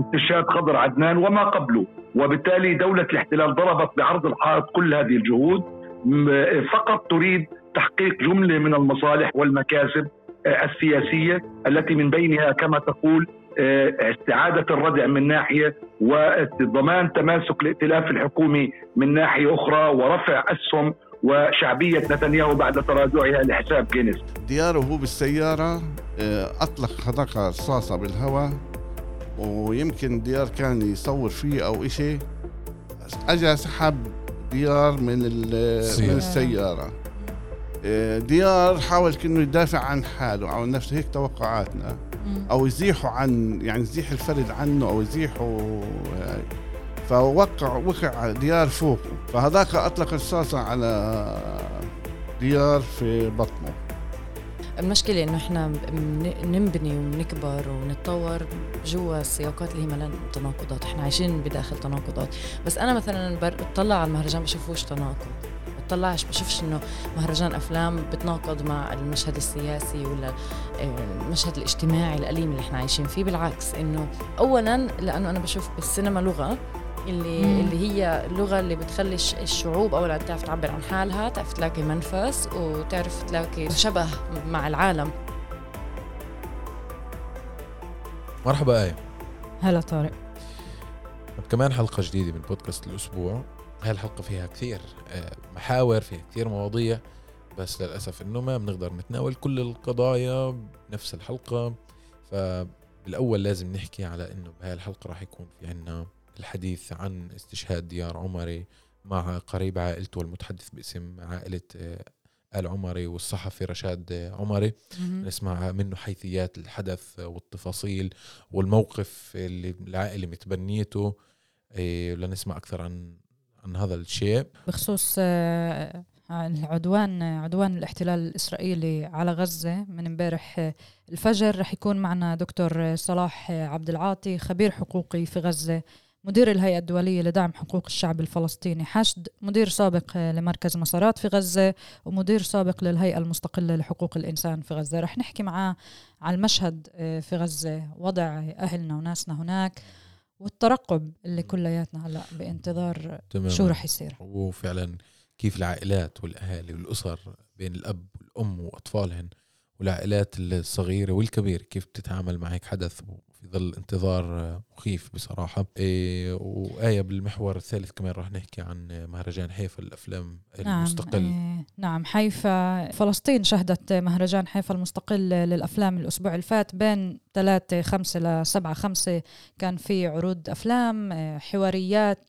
استشهاد خضر عدنان وما قبله. وبالتالي دولة الاحتلال ضربت بعرض الحائط كل هذه الجهود فقط تريد تحقيق جملة من المصالح والمكاسب آه، السياسية التي من بينها كما تقول آه، استعادة الردع من ناحية وضمان تماسك الائتلاف الحكومي من ناحية أخرى ورفع أسهم وشعبية نتنياهو بعد تراجعها لحساب جينيس. دياره بالسيارة آه، أطلق حدقة رصاصة بالهواء ويمكن ديار كان يصور فيه أو إشي أجا سحب ديار من, من السيارة. آه، ديار حاول كأنه يدافع عن حاله أو نفسه هيك توقعاتنا. أو يزيحوا عن يعني يزيح الفرد عنه أو يزيحوا فوقع وقع ديار فوقه. فهذاك أطلق رصاصة على ديار في بطنه. المشكلة إنه إحنا ننبني ونكبر ونتطور جوا السياقات اللي هي ملان تناقضات، إحنا عايشين بداخل تناقضات، بس أنا مثلا بطلع على المهرجان بشوفوش تناقض، بطلعش بشوفش إنه مهرجان أفلام بتناقض مع المشهد السياسي ولا آه، المشهد الاجتماعي الأليم اللي إحنا عايشين فيه، بالعكس إنه أولا لأنه أنا بشوف بالسينما لغة اللي مم. اللي هي اللغة اللي بتخلي الشعوب اولا تعرف تعبر عن حالها تعرف تلاقي منفس وتعرف تلاقي شبه مع العالم. مرحبا آية. هلا طارق. كمان حلقة جديدة من بودكاست الأسبوع. هاي الحلقة فيها كثير آه، محاور فيها كثير مواضيع بس للأسف إنه ما بنقدر نتناول كل القضايا بنفس الحلقة. فبالأول لازم نحكي على إنه بهاي الحلقة راح يكون في عنا الحديث عن استشهاد ديار عمري مع قريب عائلته المتحدث باسم عائلة آه، آل عمري والصحفي رشاد عمري. نسمع منه حيثيات الحدث والتفاصيل والموقف اللي العائلة متبنيته آه، لنسمع أكثر عن عن هذا الشيء. بخصوص آه، العدوان عدوان الاحتلال الإسرائيلي على غزة من امبارح الفجر رح يكون معنا دكتور صلاح عبد العاطي خبير حقوقي في غزة. مدير الهيئة الدولية لدعم حقوق الشعب الفلسطيني حشد مدير سابق لمركز مسارات في غزة ومدير سابق للهيئة المستقلة لحقوق الإنسان في غزة رح نحكي معاه على المشهد آه، في غزة وضع أهلنا وناسنا هناك والترقب اللي كلياتنا هلأ بانتظار تمام. شو رح يصير وفعلا كيف العائلات والأهالي والأسر بين الأب والأم وأطفالهن والعائلات الصغيرة والكبيرة كيف بتتعامل مع هيك حدث في ظل انتظار مخيف بصراحة. إيه وآية بالمحور الثالث كمان راح نحكي عن مهرجان حيفا الأفلام نعم المستقل. إيه نعم حيفا فلسطين شهدت مهرجان حيفا المستقل للأفلام الأسبوع الفات بين 3 5 ل 7 5 كان في عروض أفلام إيه، حواريات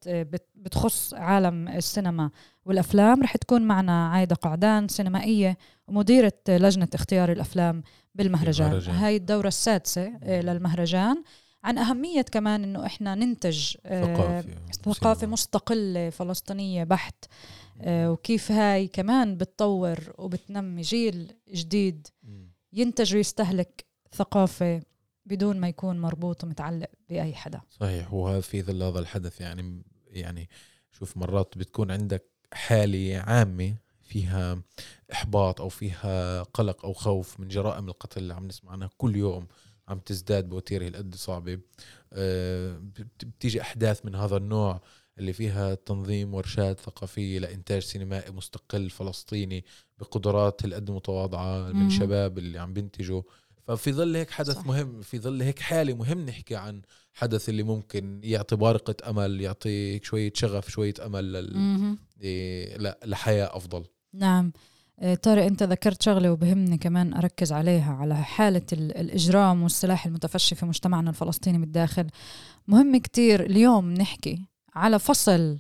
بتخص عالم السينما والأفلام. رح تكون معنا عايدة قعدان سينمائية ومديرة لجنة اختيار الأفلام بالمهرجان. المهرجان. هاي الدورة السادسة آه، للمهرجان. عن أهمية كمان إنه إحنا ننتج آه، ثقافة مستقلة فلسطينية بحت آه، وكيف هاي كمان بتطور وبتنمي جيل جديد ينتج ويستهلك ثقافة بدون ما يكون مربوط ومتعلق بأي حدا. صحيح. وهذا في ظل هذا الحدث يعني يعني شوف مرات بتكون عندك حالة عامة فيها إحباط أو فيها قلق أو خوف من جرائم القتل اللي عم نسمع عنها كل يوم عم تزداد بوتيرة هالقد صعبة. آه، بتيجي أحداث من هذا النوع اللي فيها تنظيم ورشات ثقافيه لإنتاج سينمائي مستقل فلسطيني بقدرات هالقد متواضعة من شباب اللي عم بينتجوا ففي ظل هيك حدث صح. مهم في ظل هيك حالة مهم نحكي عن حدث اللي ممكن يعطي بارقة أمل يعطي شوية شغف شوية أمل لل... إيه، لحياة أفضل. نعم. آه، طارق انت ذكرت شغلة وبهمني كمان أركز عليها على حالة الإجرام والسلاح المتفشي في مجتمعنا الفلسطيني بالداخل مهم كتير اليوم نحكي على فصل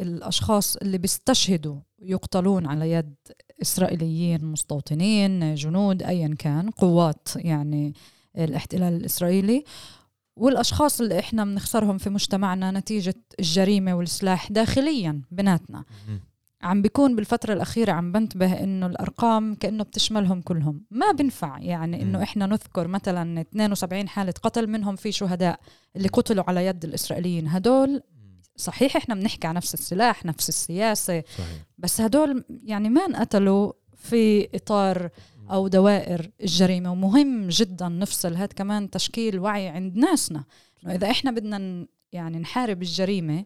الأشخاص اللي بيستشهدوا يقتلون على يد إسرائيليين مستوطنين جنود ايا كان قوات يعني الاحتلال الإسرائيلي. والأشخاص اللي إحنا بنخسرهم في مجتمعنا نتيجة الجريمة والسلاح داخليا بيناتنا. عم بيكون بالفترة الأخيرة عم بنتبه إنه الأرقام كأنه بتشملهم كلهم. ما بنفع يعني إنه إحنا نذكر مثلا 72 حالة قتل منهم في شهداء اللي قتلوا على يد الإسرائيليين. هدول صحيح إحنا بنحكي عن نفس السلاح نفس السياسة صحيح. بس هدول يعني ما انقتلوا في إطار أو دوائر الجريمة. ومهم جدا نفصل هذا كمان تشكيل وعي عند ناسنا. إنه إذا إحنا بدنا يعني نحارب الجريمة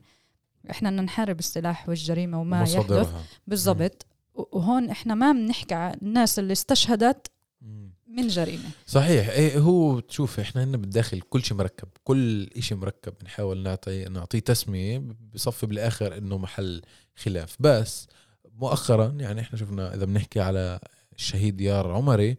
إحنا بدنا نحارب السلاح والجريمة وما يحدث. بالضبط. وهون إحنا ما بنحكي عن الناس اللي استشهدت. من جريمة. صحيح. إيه هو تشوف إحنا هنا بالداخل كل شيء مركب. كل شيء مركب. بنحاول نعطي نعطيه تسمية بصفي بالآخر إنه محل خلاف. بس مؤخرا يعني إحنا شفنا إذا بنحكي على الشهيد ديار عمري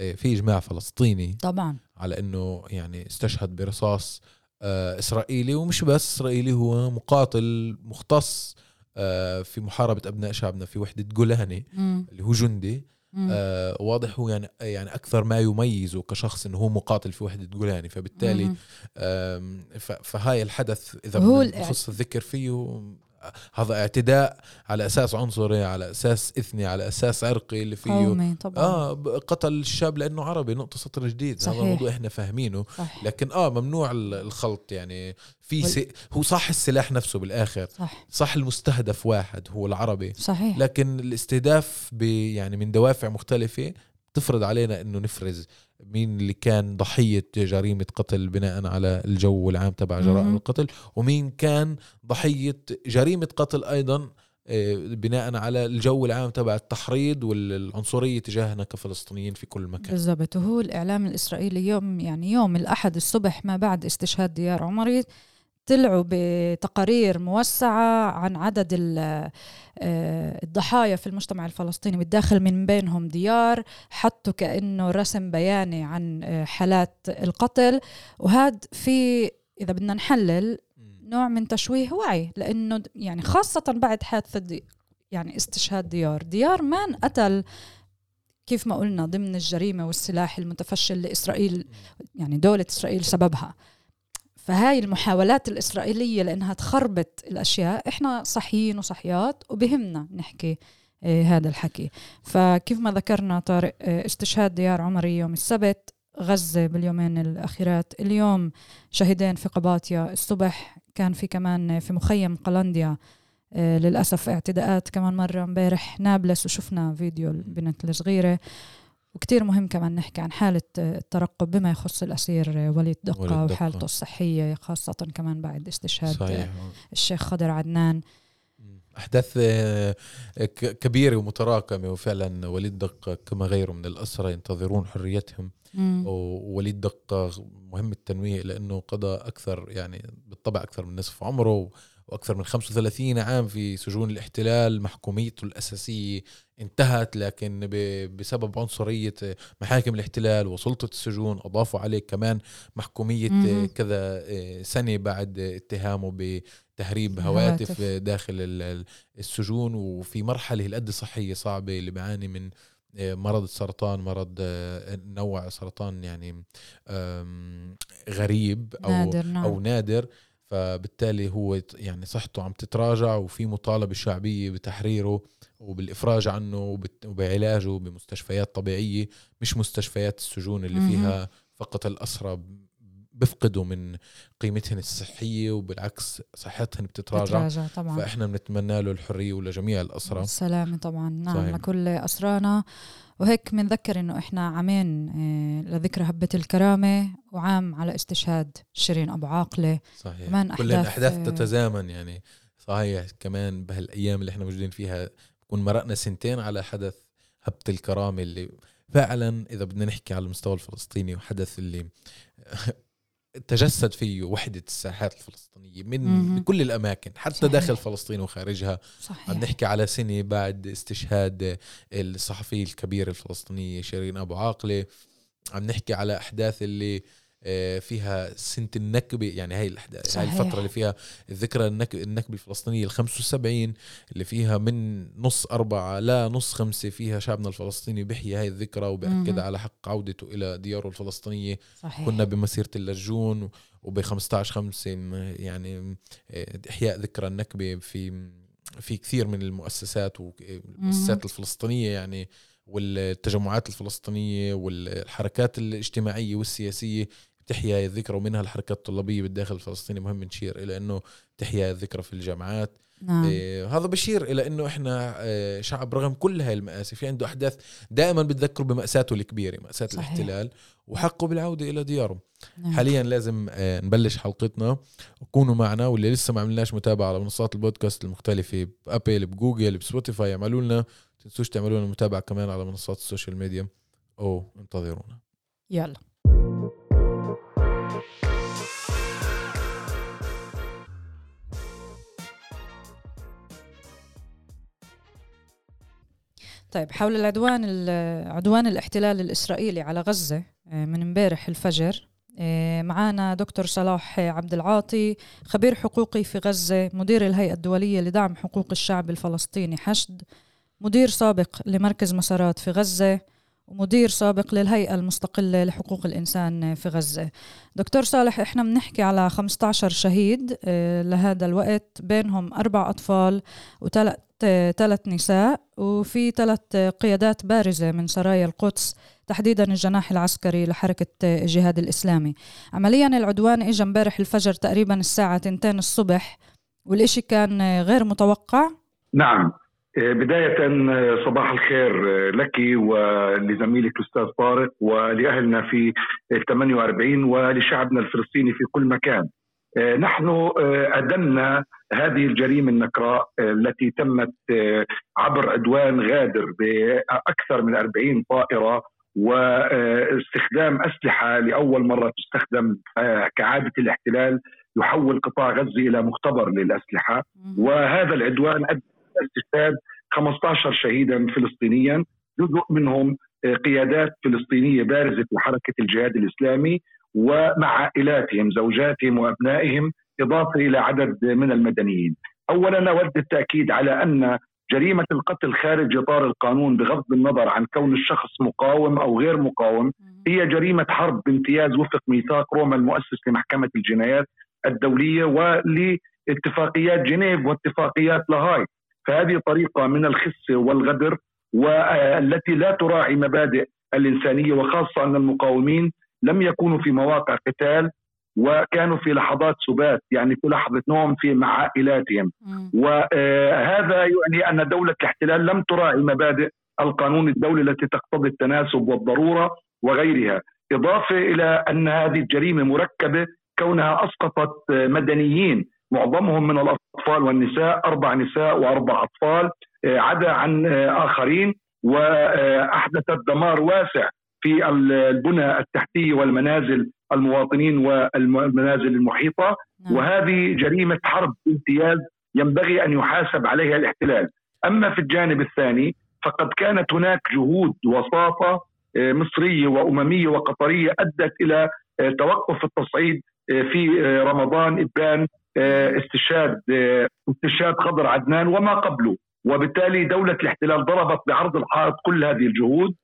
إيه في إجماع فلسطيني طبعا. على إنه يعني استشهد برصاص إسرائيلي ومش بس إسرائيلي هو مقاتل مختص آه، في محاربة أبناء شعبنا في وحدة جولاني. اللي هو جندي. آه واضح هو يعني يعني أكثر ما يميزه كشخص إنه هو مقاتل في وحدة جولاني فبالتالي فهاي الحدث إذا هو بدنا الإعت- نخص الذكر فيه هذا اعتداء على أساس عنصري على أساس إثني على أساس عرقي اللي فيه. قومي طبعا. آه قتل الشاب لأنه عربي نقطة سطر جديد صحيح. هذا الموضوع إحنا فاهمينه. صح لكن آه ممنوع ال- الخلط يعني في وال- سي هو صح السلاح نفسه بالآخر. صح. صح المستهدف واحد هو العربي. صحيح. لكن الاستهداف ب يعني من دوافع مختلفة تفرض علينا إنه نفرز. مين اللي كان ضحية جريمة قتل بناء على الجو العام تبع جرائم. القتل ومين كان ضحية جريمة قتل أيضا آه، بناء على الجو العام تبع التحريض والعنصرية تجاهنا كفلسطينيين في كل مكان بالضبط وهو الإعلام الإسرائيلي يوم يعني يوم الأحد الصبح ما بعد استشهاد ديار عمري طلعوا بتقارير موسعة عن عدد آه، الضحايا في المجتمع الفلسطيني بالداخل من بينهم ديار حطوا كأنه رسم بياني عن آه، حالات القتل. وهذا في إذا بدنا نحلل نوع من تشويه وعي لأنه د- يعني خاصة بعد حادثة دي يعني استشهاد ديار. ديار ما انقتل كيف ما قلنا ضمن الجريمة والسلاح المتفشي اللي اسرائيل يعني دولة إسرائيل سببها. فهاي المحاولات الإسرائيلية لأنها تخربط الأشياء إحنا صحيين وصحيات وبهمنا نحكي آه، هذا الحكي. فكيف ما ذكرنا طارق آه، استشهاد ديار عمري يوم السبت غزة باليومين الأخيرات. اليوم شهيدين في قباطيا. الصبح كان في كمان في مخيم قلنديا آه، للأسف اعتداءات كمان مرة امبارح نابلس وشفنا فيديو البنت الصغيرة. وكتير مهم كمان نحكي عن حالة آه، الترقب بما يخص الأسير آه، وليد دقة. وحالته الصحية خاصة كمان بعد استشهاد صحيح. آه، الشيخ خضر عدنان. أحداث كبيرة ومتراكمة وفعلا وليد دقة كما غيره من الاسرى ينتظرون حريتهم. مم. ووليد دقة مهم التنويه لأنه قضى أكثر يعني بالطبع أكثر من نصف عمره. وأكثر من 35 عام في سجون الاحتلال محكوميته الأساسية انتهت لكن بسبب عنصرية محاكم الاحتلال وسلطة السجون أضافوا عليه كمان محكومية مهم. كذا سنة بعد اتهامه بتهريب هواتف هواتف. داخل ال- ال- السجون وفي مرحلة هالقد صحية صعبة اللي بيعاني من مرض السرطان مرض آه، نوع سرطان يعني غريب أو نادر نعم أو نادر فبالتالي هو يعني صحته عم تتراجع وفي مطالبة شعبية بتحريره وبالإفراج عنه وبعلاجه بمستشفيات طبيعية مش مستشفيات السجون اللي. فيها فقط الاسرى بيفقدوا من قيمتهن الصحية وبالعكس صحتهن بتتراجع. بتراجع طبعا. فإحنا بنتمنى له الحرية ولجميع الاسرى السلامة طبعا. نعم صحيح. لكل أسرانا وهيك بنذكر إنه إحنا عامين آه، لذكرى هبة الكرامة وعام على استشهاد شيرين أبو عاقلة. صحيح. كمان كل أحداث- الأحداث تتزامن يعني. صحيح كمان بهالأيام اللي إحنا موجودين فيها بكون مرقنا سنتين على حدث هبة الكرامة اللي فعلا إذا بدنا نحكي على المستوى الفلسطيني وحدث اللي تجسد فيه وحدة الساحات الفلسطينية من مهم. بكل الأماكن حتى صحيح. داخل فلسطين وخارجها عم صحيح نحكي على سنة بعد استشهاد الصحفية الكبيرة الفلسطينية شيرين أبو عاقلة عم نحكي على أحداث اللي آه، فيها سنة النكبة يعني هاي هاي صحيح. الفترة اللي فيها الذكرى النك- النكبة الفلسطينية ال 75 اللي فيها من نص أربعة لا نص خمسة فيها شعبنا الفلسطيني بيحيي هاي الذكرى وبأكد. على حق عودته إلى دياره الفلسطينية صحيح كنا بمسيرة اللجون وب 15 5 يعني آه، إحياء ذكرى النكبة في في كثير من المؤسسات والمؤسسات الفلسطينية يعني والتجمعات الفلسطينية والحركات الاجتماعية والسياسية تحيا الذكرى ومنها الحركات الطلابية بالداخل الفلسطيني مهم نشير إلى إنه تحيا الذكرى في الجامعات. نعم. إيه هذا بشير إلى إنه إحنا إيه شعب رغم كل هاي المآسي في عنده أحداث دائما بتذكره بمأساته الكبيرة مأساة صحيح. الاحتلال وحقه بالعودة إلى دياره نعم. حاليا لازم آه، نبلش حلقتنا. وكونوا معنا واللي لسه ما عملناش متابعة على منصات البودكاست المختلفة بأبل بجوجل بسبوتيفاي اعملوا لنا. تنسوش تعملوا لنا متابعة كمان على منصات السوشيال ميديا. أو انتظرونا. يلا. طيب حول العدوان ال- عدوان الاحتلال الإسرائيلي على غزة آه، من امبارح الفجر آه، معانا دكتور صلاح عبد العاطي خبير حقوقي في غزة مدير الهيئة الدولية لدعم حقوق الشعب الفلسطيني حشد مدير سابق لمركز مسارات في غزة ومدير سابق للهيئة المستقلة لحقوق الإنسان في غزة. دكتور صالح إحنا بنحكي على 15 شهيد آه، لهذا الوقت بينهم أربع أطفال وثلاث ثلاث نساء وفي ثلاث قيادات بارزة من سرايا القدس تحديدا الجناح العسكري لحركة الجهاد الإسلامي. عمليا العدوان إجا امبارح الفجر تقريبا الساعة 2 الصبح والإشي كان غير متوقع؟ نعم. بداية صباح الخير لك ولزميلك الأستاذ طارق ولأهلنا في ال 48 ولشعبنا الفلسطيني في كل مكان. نحن آه، أدمنا هذه الجريمة النكراء آه، التي تمت آه، عبر عدوان غادر بأكثر من 40 طائرة واستخدام أسلحة لأول مرة تستخدم آه، كعادة الاحتلال يحول قطاع غزة إلى مختبر للأسلحة. وهذا العدوان أدى إلى استشهاد 15 شهيدا فلسطينيا جزء منهم آه، قيادات فلسطينية بارزة في حركه الجهاد الإسلامي. ومع عائلاتهم زوجاتهم وأبنائهم إضافة إلى عدد من المدنيين. اولا أود التأكيد على أن جريمة القتل خارج إطار القانون بغض النظر عن كون الشخص مقاوم أو غير مقاوم هي جريمة حرب بامتياز وفق ميثاق روما المؤسس لمحكمة الجنايات الدولية ولاتفاقيات جنيف واتفاقيات لاهاي فهذه طريقة من الخس والغدر والتي لا تراعي مبادئ الإنسانية وخاصة أن المقاومين لم يكونوا في مواقع قتال وكانوا في لحظات سبات يعني في لحظة نوم في مع عائلاتهم. وهذا يعني أن دولة الاحتلال لم تراعي مبادئ القانون الدولي التي تقتضي التناسب والضرورة وغيرها. إضافة إلى أن هذه الجريمة مركبة كونها أسقطت مدنيين معظمهم من الأطفال والنساء أربع نساء وأربع أطفال آه، عدا عن آه، آخرين واحدثت دمار واسع في البنى التحتية والمنازل المواطنين والمنازل المحيطة نعم. وهذه جريمة حرب بامتياز ينبغي أن يحاسب عليها الاحتلال. أما في الجانب الثاني فقد كانت هناك جهود وساطة آه، مصرية وأممية وقطرية أدت إلى آه، توقف التصعيد آه، في رمضان إبان استشهاد استشهاد خضر عدنان وما قبله وبالتالي دولة الاحتلال ضربت بعرض الحائط كل هذه الجهود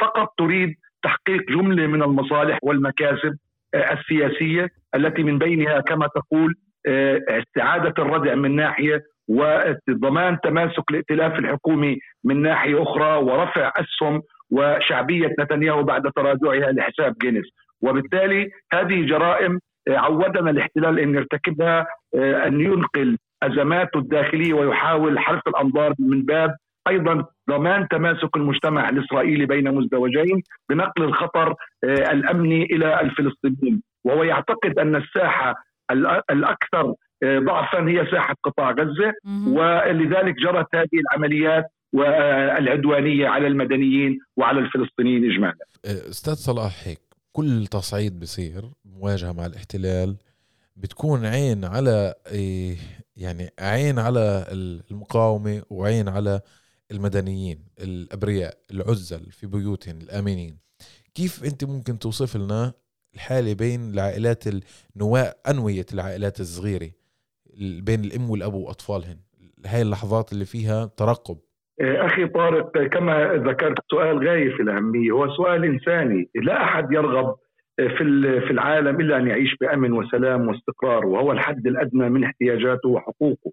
فقط تريد تحقيق جملة من المصالح والمكاسب آه، السياسية التي من بينها كما تقول آه، استعادة الردع من ناحية وضمان تماسك الائتلاف الحكومي من ناحية أخرى ورفع أسهم وشعبية نتنياهو بعد تراجعها لحساب جينيس. وبالتالي هذه جرائم آه، عودنا الاحتلال إن يرتكبها أن ينقل أزماته الداخلية ويحاول حرف الأنظار من باب أيضا ضمان تماسك المجتمع الإسرائيلي بين مزدوجين بنقل الخطر آه، الأمني إلى الفلسطينيين وهو يعتقد أن الساحة الأ- الأكثر آه، ضعفا هي ساحة قطاع غزة. ولذلك جرت هذه العمليات والعدوانيه على المدنيين وعلى الفلسطينيين اجمالا. أستاذ صلاح هيك كل تصعيد بصير مواجهة مع الاحتلال بتكون عين على إيه، يعني عين على المقاومة وعين على المدنيين الأبرياء العزل في بيوتهم الآمنين. كيف أنت ممكن توصف لنا الحالة بين العائلات النواء أنوية العائلات الصغيرة ال- بين الأم والأب وأطفالهن؟ هاي اللحظات اللي فيها ترقب. أخي طارق كما ذكرت سؤال غاية في الأهمية هو سؤال إنساني لا أحد يرغب في في العالم إلا أن يعيش بأمن وسلام واستقرار وهو الحد الأدنى من احتياجاته وحقوقه.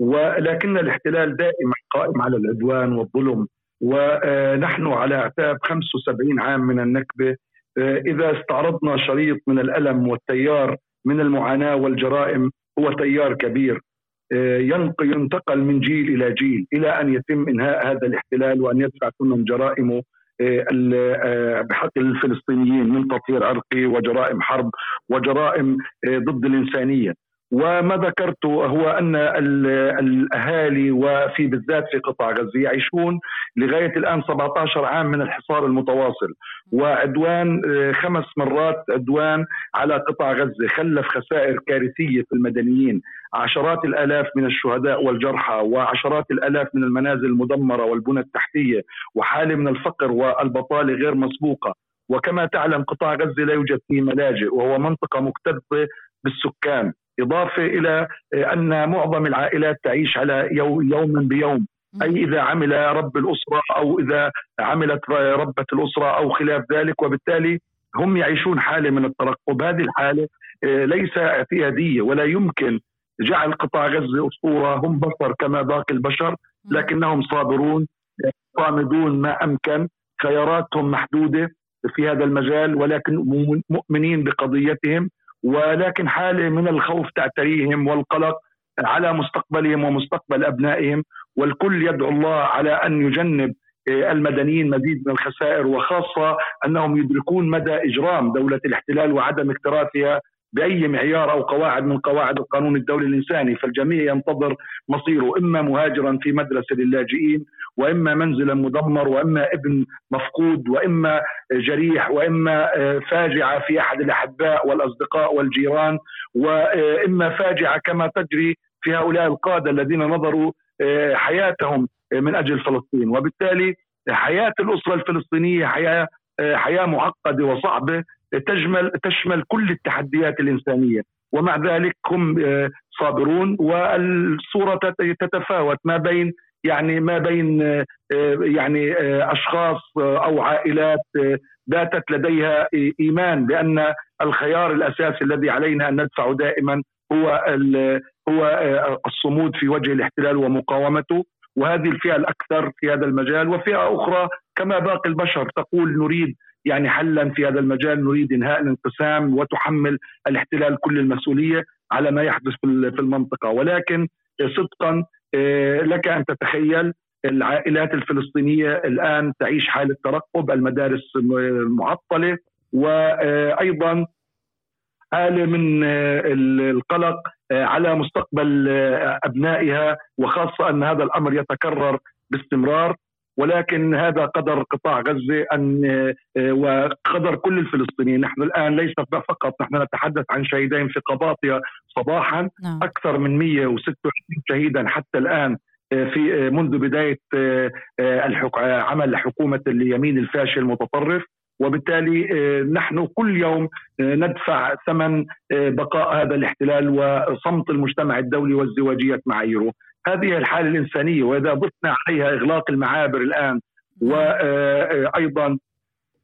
ولكن الاحتلال دائما قائم على العدوان والظلم ونحن على اعتاب 75 عام من النكبة. إذا استعرضنا شريط من الألم والتيار من المعاناة والجرائم هو تيار كبير. ينتقل من جيل إلى جيل إلى أن يتم إنهاء هذا الاحتلال وأن يدفع ثمن جرائمه بحق الفلسطينيين من تطهير عرقي وجرائم حرب وجرائم ضد الإنسانية. وما ذكرت هو أن الأهالي وفي بالذات في قطاع غزة يعيشون لغاية الآن 17 عام من الحصار المتواصل. وعدوان آه، خمس مرات عدوان على قطاع غزة. خلف خسائر كارثية في المدنيين. عشرات الآلاف من الشهداء والجرحى وعشرات الآلاف من المنازل المدمرة والبنى التحتية وحالة من الفقر والبطالة غير مسبوقة. وكما تعلم قطاع غزة لا يوجد فيه ملاجئ وهو منطقة مكتظة بالسكان. إضافة إلى أن معظم العائلات تعيش على يوما بيوم. أي إذا عمل رب الأسرة أو إذا عملت ربة الأسرة أو خلاف ذلك وبالتالي هم يعيشون حالة من الترقب. هذه الحالة آه، ليس اعتيادية ولا يمكن جعل قطاع غزة أسطورة هم بشر كما باقي البشر لكنهم صابرون صامدون ما أمكن خياراتهم محدودة في هذا المجال ولكن مؤمنين بقضيتهم. ولكن حالة من الخوف تعتريهم والقلق على مستقبلهم ومستقبل أبنائهم والكل يدعو الله على أن يجنب آه، المدنيين مزيد من الخسائر وخاصة أنهم يدركون مدى إجرام دولة الاحتلال وعدم اكتراثها بأي معيار أو قواعد من قواعد القانون الدولي الإنساني. فالجميع ينتظر مصيره إما مهاجرا في مدرسة للاجئين وإما منزلا مدمر وإما ابن مفقود وإما جريح وإما فاجعة في أحد الأحباء والأصدقاء والجيران وإما فاجعة كما تجري في هؤلاء القادة الذين نظروا حياتهم من أجل فلسطين. وبالتالي حياة الأسرة الفلسطينية حياة حياة معقدة وصعبة تشمل تشمل كل التحديات الإنسانية. ومع ذلك هم آه، صابرون والصورة تتفاوت ما بين يعني ما بين آه، يعني آه، أشخاص أو عائلات باتت لديها إيمان بأن الخيار الأساسي الذي علينا أن ندفعه دائما هو هو الصمود في وجه الاحتلال ومقاومته. وهذه الفئة الأكثر في هذا المجال. وفئة أخرى كما باقي البشر تقول نريد يعني حلا في هذا المجال. نريد إنهاء الانقسام وتحمل الاحتلال كل المسؤولية على ما يحدث في المنطقة. ولكن صدقا آه، لك أن تتخيل العائلات الفلسطينية الآن تعيش حالة ترقب المدارس معطلة وأيضا حاله من آه، القلق آه، على مستقبل أبنائها وخاصة أن هذا الأمر يتكرر باستمرار. ولكن هذا قدر قطاع غزة أن آه، وقدر كل الفلسطينيين، نحن الآن ليس فقط نحن نتحدث عن شهيدين في قباطيا صباحا نعم. أكثر من 126 شهيدا حتى الآن آه، في آه، منذ بداية عمل حكومة اليمين الفاشل المتطرف. وبالتالي نحن كل يوم ندفع ثمن بقاء هذا الاحتلال وصمت المجتمع الدولي وازدواجيه معاييره هذه الحالة الإنسانية وإذا ضفنا عليها إغلاق المعابر الآن وأيضا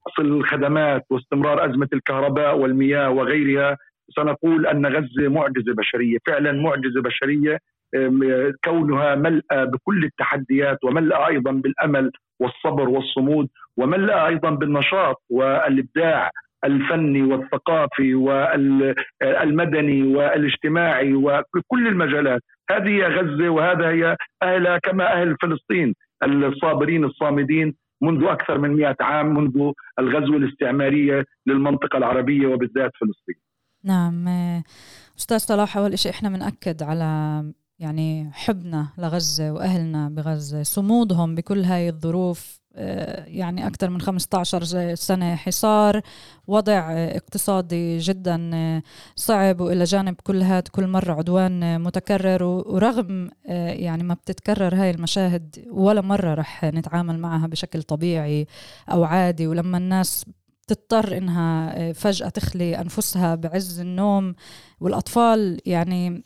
فصل الخدمات واستمرار أزمة الكهرباء والمياه وغيرها سنقول أن غزة معجزة بشرية، فعلا معجزة بشرية كونها ملأى بكل التحديات وملأى أيضا بالأمل والصبر والصمود وملأى أيضا بالنشاط والإبداع الفني والثقافي والمدني والاجتماعي وكل المجالات. هذه غزة وهذا هي أهلها كما أهل فلسطين الصابرين الصامدين منذ أكثر من مئة عام منذ الغزو الاستعمارية للمنطقة العربية وبالذات فلسطين. نعم أستاذ صلاح أول شيء إحنا بنأكد على يعني حبنا لغزة وأهلنا بغزة صمودهم بكل هاي الظروف آه، يعني أكثر من 15 سنة حصار وضع اقتصادي جدا آه، صعب وإلى جانب كل هاد كل مرة عدوان متكرر ورغم آه، يعني ما بتتكرر هاي المشاهد ولا مرة رح نتعامل معها بشكل طبيعي أو عادي ولما الناس تضطر إنها فجأة تخلي أنفسها بعز النوم. والأطفال يعني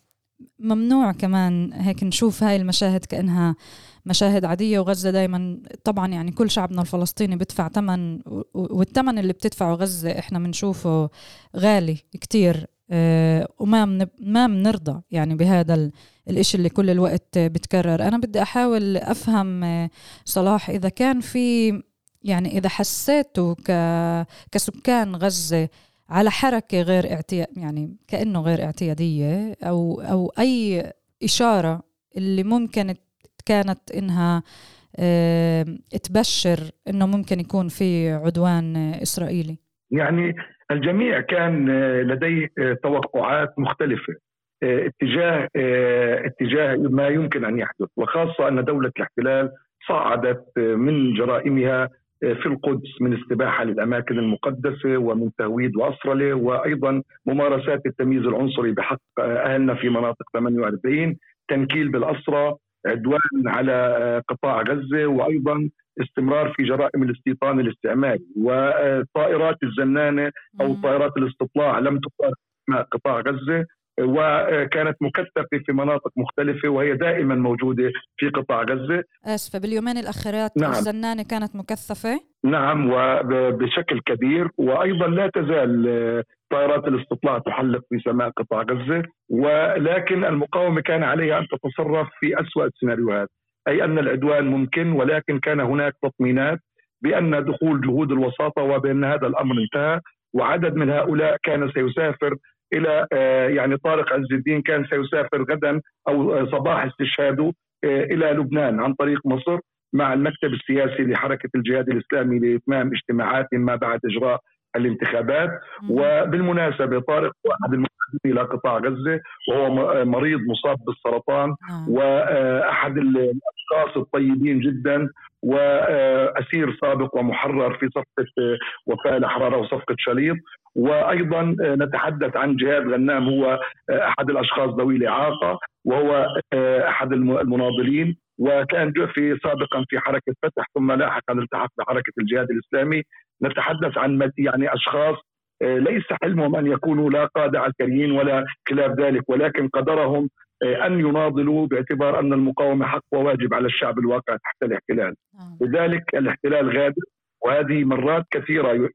ممنوع كمان هيك نشوف هاي المشاهد كأنها مشاهد عادية. وغزة دايما طبعا يعني كل شعبنا الفلسطيني بدفع ثمن والثمن اللي بتدفعه غزة إحنا بنشوفه غالي كتير آه، وما ما بنرضى يعني بهذا الإشي اللي كل الوقت بتكرر. أنا بدي أحاول أفهم آه، صلاح إذا كان في يعني إذا حسيتوا ك... كسكان غزة على حركة غير اعتياد يعني كأنه غير اعتيادية أو أو أي إشارة اللي ممكن كانت إنها تبشر إنه ممكن يكون في عدوان إسرائيلي. يعني الجميع كان لديه توقعات مختلفة اتجاه اتجاه ما يمكن أن يحدث وخاصة أن دولة الاحتلال صعدت من جرائمها في القدس من استباحة للأماكن المقدسة ومن تهويد وأسرلة وأيضا ممارسات التمييز العنصري بحق أهلنا في مناطق 48 تنكيل بالأسرى عدوان على قطاع غزة وأيضا استمرار في جرائم الاستيطان الاستعماري. وطائرات الزنانة أو طائرات الاستطلاع لم تفارق قطاع غزة. وكانت مكثفة في مناطق مختلفة وهي دائما موجودة في قطاع غزة آسفة باليومين الأخيرات نعم. الزنانة كانت مكثفة نعم وبشكل كبير وأيضا لا تزال طائرات الاستطلاع تحلق في سماء قطاع غزة ولكن المقاومة كان عليها أن تتصرف في أسوأ السيناريوهات أي أن العدوان ممكن ولكن كان هناك تطمينات بأن دخول جهود الوساطة وبأن هذا الأمر انتهى وعدد من هؤلاء كان سيسافر إلى آه، يعني طارق عز الدين كان سيسافر غدا أو صباح استشهاده آه، إلى لبنان عن طريق مصر مع المكتب السياسي لحركة الجهاد الإسلامي لإتمام اجتماعات ما بعد إجراء الانتخابات وبالمناسبة طارق واحد المؤسسين إلى قطاع غزة وهو مريض مصاب بالسرطان نعم. وأحد الأشخاص الطيبين جدا وأسير سابق ومحرر في صفقة وفاء الأحرار وصفقة شليط وأيضا نتحدث عن جهاد غنام هو أحد الأشخاص ذوي الإعاقة وهو أحد المناضلين وكان في سابقا في حركة فتح ثم لاحقا التحق بحركة الجهاد الإسلامي. نتحدث عن يعني أشخاص آه، ليس حلمهم أن يكونوا لا قادة عسكريين ولا خلاف ذلك ولكن قدرهم آه، أن يناضلوا باعتبار أن المقاومة حق وواجب على الشعب الواقع تحت الاحتلال. نعم. لذلك الاحتلال غادر وهذه مرات كثيرة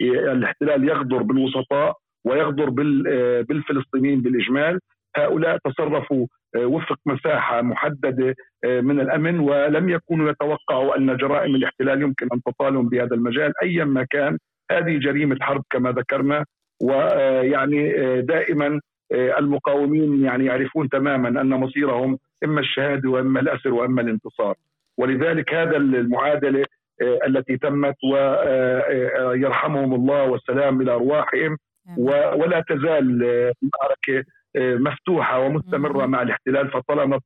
الاحتلال يغدر بالوسطاء ويغدر آه، بالفلسطينيين بالإجمال. هؤلاء تصرفوا آه، وفق مساحة محددة آه، من الأمن ولم يكونوا يتوقعوا أن جرائم الاحتلال يمكن أن تطالهم بهذا المجال ايا ما كان. هذه جريمة حرب كما ذكرنا ويعني دائما المقاومين يعني يعرفون تماما أن مصيرهم إما الشهادة وإما الأسر وإما الانتصار. ولذلك هذا المعادلة التي تمت ويرحمهم الله والسلام إلى أرواحهم ولا تزال المعركة مفتوحة ومستمرة مع الاحتلال فطالما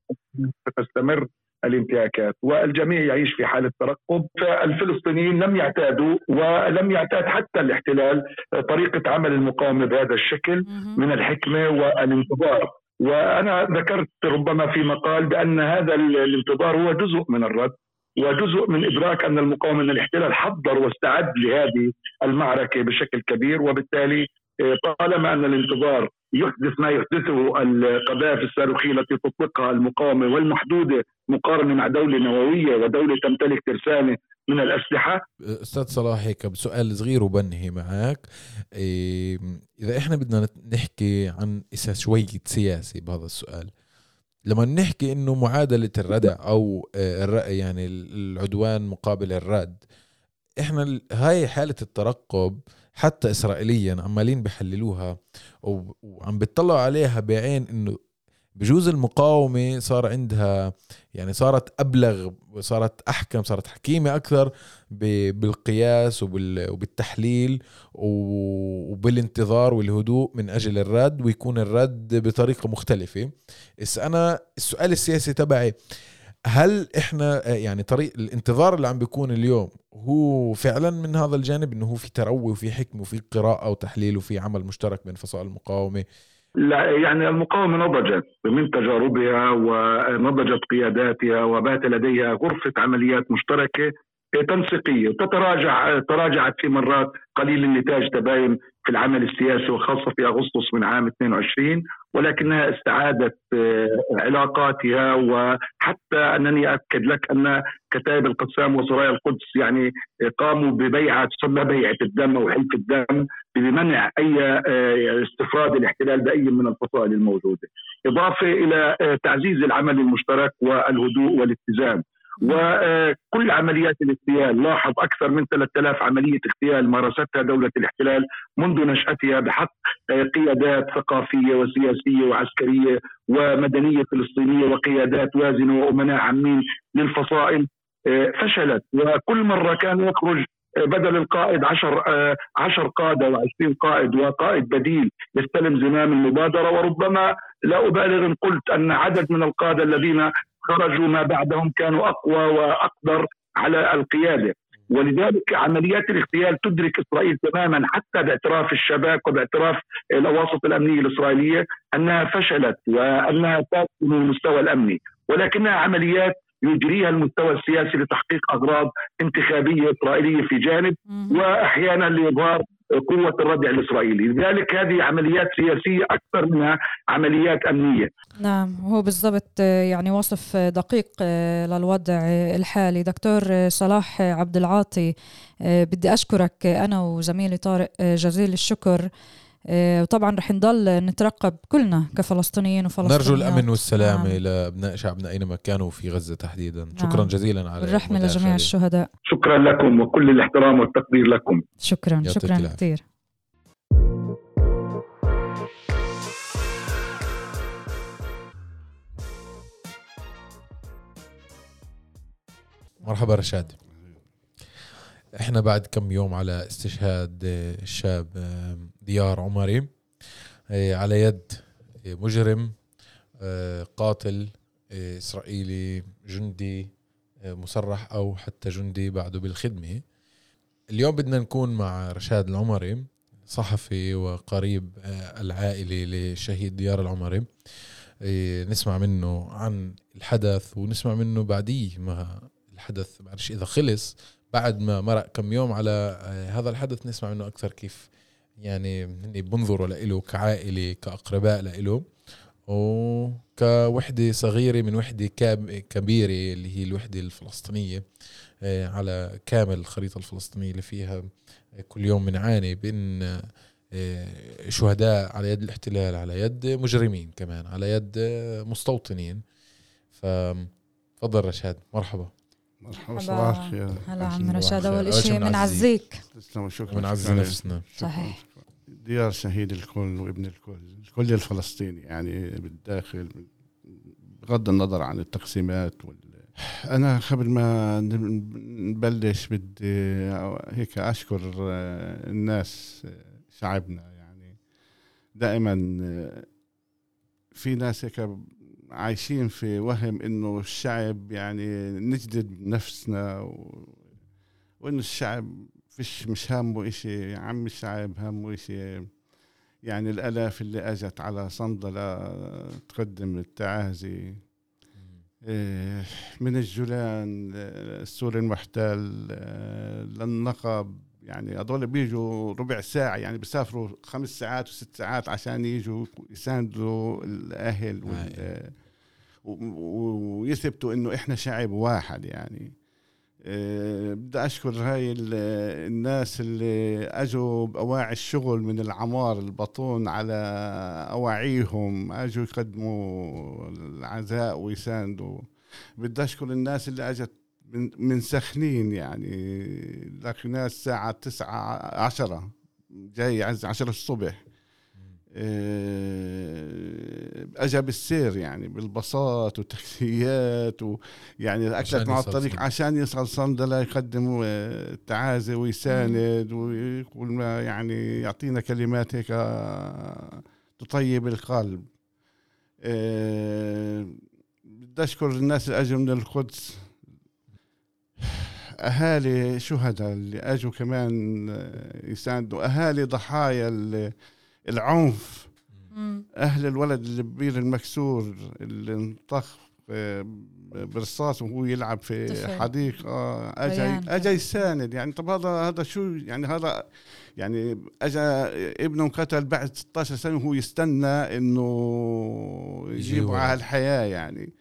ستستمر الانتهاكات. والجميع يعيش في حالة ترقب. فالفلسطينيين لم يعتادوا ولم يعتاد حتى الاحتلال طريقة عمل المقاومة بهذا الشكل من الحكمة والانتظار. وأنا ذكرت ربما في مقال بأن هذا الانتظار هو جزء من الرد وجزء من إدراك أن المقاومة من الاحتلال حضر واستعد لهذه المعركة بشكل كبير. وبالتالي طالما أن الانتظار يحدث ما يحدثه القذائف الصاروخية التي تطلقها المقاومة والمحدودة مقارنة مع دولة نووية ودولة تمتلك ترسانة من الأسلحة. أستاذ صلاح هيك بسؤال صغير وبنهي معك. إذا إحنا بدنا نحكي عن إساس شوية سياسي بهذا السؤال لما نحكي إنه معادلة الردع أو آه، يعني العدوان مقابل الرد إحنا هاي حالة الترقب حتى اسرائيليا عمالين بحللوها وعم بيطلعوا عليها بعين إنه بجوز المقاومة صار عندها يعني صارت أبلغ صارت أحكم صارت حكيمة أكثر بالقياس وبالتحليل وبالانتظار والهدوء من أجل الرد ويكون الرد بطريقة مختلفة. أنا السؤال السياسي تبعي هل إحنا يعني طريق الانتظار اللي عم بيكون اليوم هو فعلا من هذا الجانب إنه هو في تروي وفي حكمة وفي قراءة وتحليل وفي عمل مشترك بين فصائل المقاومة؟ لا يعني المقاومة نضجت من تجاربها ونضجت قياداتها وبات لديها غرفة عمليات مشتركة تنسيقية تتراجع تراجعت في مرات قليل النتاج تباين في العمل السياسي وخاصة في أغسطس من عام 22 ولكنها استعادت آه، علاقاتها وحتى أنني اكد لك أن كتائب القسام وسرايا القدس يعني قاموا ببيعة تسمى بيعة الدم أو حلف الدم بمنع أي آه، استفراد الاحتلال بأي من الفصائل الموجودة، إضافة إلى آه، تعزيز العمل المشترك والهدوء والاتزان. وكل عمليات الاغتيال لاحظ أكثر من 3000 عملية اغتيال مارستها دولة الاحتلال منذ نشأتها بحق قيادات ثقافية وسياسية وعسكرية ومدنية فلسطينية وقيادات وازنة وأمناء عامين للفصائل فشلت. وكل مرة كان يخرج بدل القائد عشر عشر قادة وعشرين قائد وقائد بديل يستلم زمام المبادرة وربما لا أبالغ إن قلت أن عدد من القادة الذين خرجوا ما بعدهم كانوا أقوى وأقدر على القيادة. ولذلك عمليات الاغتيال تدرك إسرائيل تماما حتى باعتراف الشباك وباعتراف الأواسط الأمنية الإسرائيلية أنها فشلت وأنها تاتي من المستوى الأمني. ولكنها عمليات يجريها المستوى السياسي لتحقيق أغراض انتخابية إسرائيلية في جانب واحيانا لإظهار قوة الردع الإسرائيلي. لذلك هذه عمليات سياسية أكثر منها عمليات أمنية. نعم هو بالضبط يعني وصف دقيق للوضع الحالي. دكتور صلاح عبد العاطي بدي أشكرك أنا وزميلي طارق جزيل الشكر. آه، وطبعا رح نضل نترقب كلنا كفلسطينيين وفلسطينيين نرجو الأمن والسلامة نعم. لابناء شعبنا اينما كانوا في غزة تحديدا. نعم. شكرا جزيلا على الرحمه لجميع الشهداء. شكرا لكم وكل الاحترام والتقدير لكم. شكرا شكرا كثير. مرحبا رشاد. إحنا بعد كم يوم على استشهاد الشاب ديار عمري. آه، على يد مجرم آه، قاتل إسرائيلي جندي مسرح أو حتى جندي بعده بالخدمة. اليوم بدنا نكون مع رشاد العمري صحفي وقريب العائلي للشهيد ديار العمري. نسمع منه عن الحدث ونسمع منه بعديه ما الحدث بعرفش إذا خلص بعد ما مرق كم يوم على هذا الحدث نسمع منه أكثر كيف يعني بنظروا له كعائله كأقرباء له وكوحدة صغيرة من وحدة كبيرة اللي هي الوحدة الفلسطينية آه، على كامل الخريطة الفلسطينية اللي فيها كل يوم بنعاني بين آه، شهداء على يد الاحتلال على يد مجرمين كمان على يد مستوطنين. فتفضل رشاد مرحبا. مرحبا صباح الخير. هلا عم رشاد أول شيء بنعزيك تسلم وشكرا. بنعزي نفسنا. صحيح. ديار شهيد الكل وابن الكل. الكل الفلسطيني يعني بالداخل بغض النظر عن التقسيمات وال أنا قبل ما نبلش بدي هيك أشكر الناس شعبنا يعني دائما في ناس هيك عايشين في وهم إنه الشعب يعني نجدد نفسنا و... وإنه الشعب فيش مش همه إشي يا عم الشعب همه إشي. يعني الألاف اللي أجت على صندلة تقدم التعازي. إيه، من الجولان السوري المحتل للنقب يعني هذول بيجوا ربع ساعة يعني بيسافروا خمس ساعات وست ساعات عشان يجوا يساندوا الأهل وال ويثبتوا إنه إحنا شعب واحد يعني. أه بدي أشكر هاي الناس اللي أجوا بأواعي الشغل من العمار البطون على أواعيهم. أجوا يقدموا العزاء ويساندوا. بدي أشكر الناس اللي أجت من, من سخنين يعني. لكن ناس الساعة تسعة عشرة جاي عشرة الصبح. آه، اجى بالسير يعني بالبساط وتكسيات ويعني أكلت مع الطريق عشان يصل صندله يقدم التعازي ويساند ويقول ما يعني يعطينا كلمات هيك تطيب القلب. بدي أشكر الناس اللي أجوا من القدس. أهالي شهداء اللي أجوا كمان يساندوا. أهالي ضحايا اللي العنف. أهل الولد اللي ببير المكسور اللي انطخ برصاص وهو يلعب في حديقة. آه، اجى اجى يساند. يعني طب هذا هذا شو؟ يعني هذا يعني اجى ابنه انقتل بعد 16 سنة وهو يستنى إنه يجيبه. على الحياة يعني.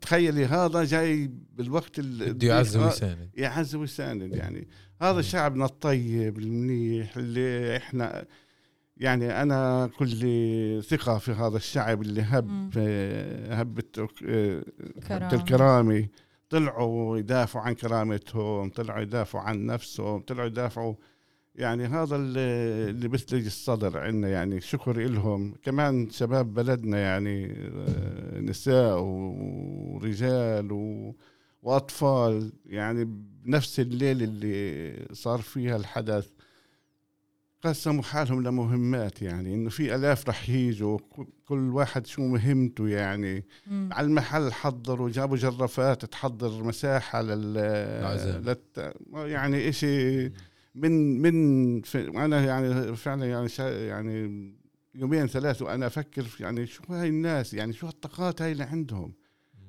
تخيلي هذا جاي بالوقت اللي بده يعز ويساند. يعز ويساند يعني. هذا شعبنا الطيب المنيح اللي إحنا يعني أنا كل ثقة في هذا الشعب اللي هب هبت الكرامة. طلعوا يدافعوا عن كرامتهم طلعوا يدافعوا عن نفسهم طلعوا يدافعوا. يعني هذا اللي اللي بثلج الصدر عندنا يعني شكر لهم كمان شباب بلدنا يعني آه، نساء ورجال و وأطفال. يعني بنفس الليل اللي صار فيها الحدث. قسموا حالهم لمهمات يعني إنه في آلاف رح يجوا كل واحد شو مهمته يعني مم. على المحل حضروا جابوا جرافات تحضر مساحة لل. للت... يعني إشي من من ف... أنا يعني فعلا يعني شا... يعني يومين ثلاث وأنا أفكر في يعني شو هاي الناس يعني شو هالطاقات هاي اللي عندهم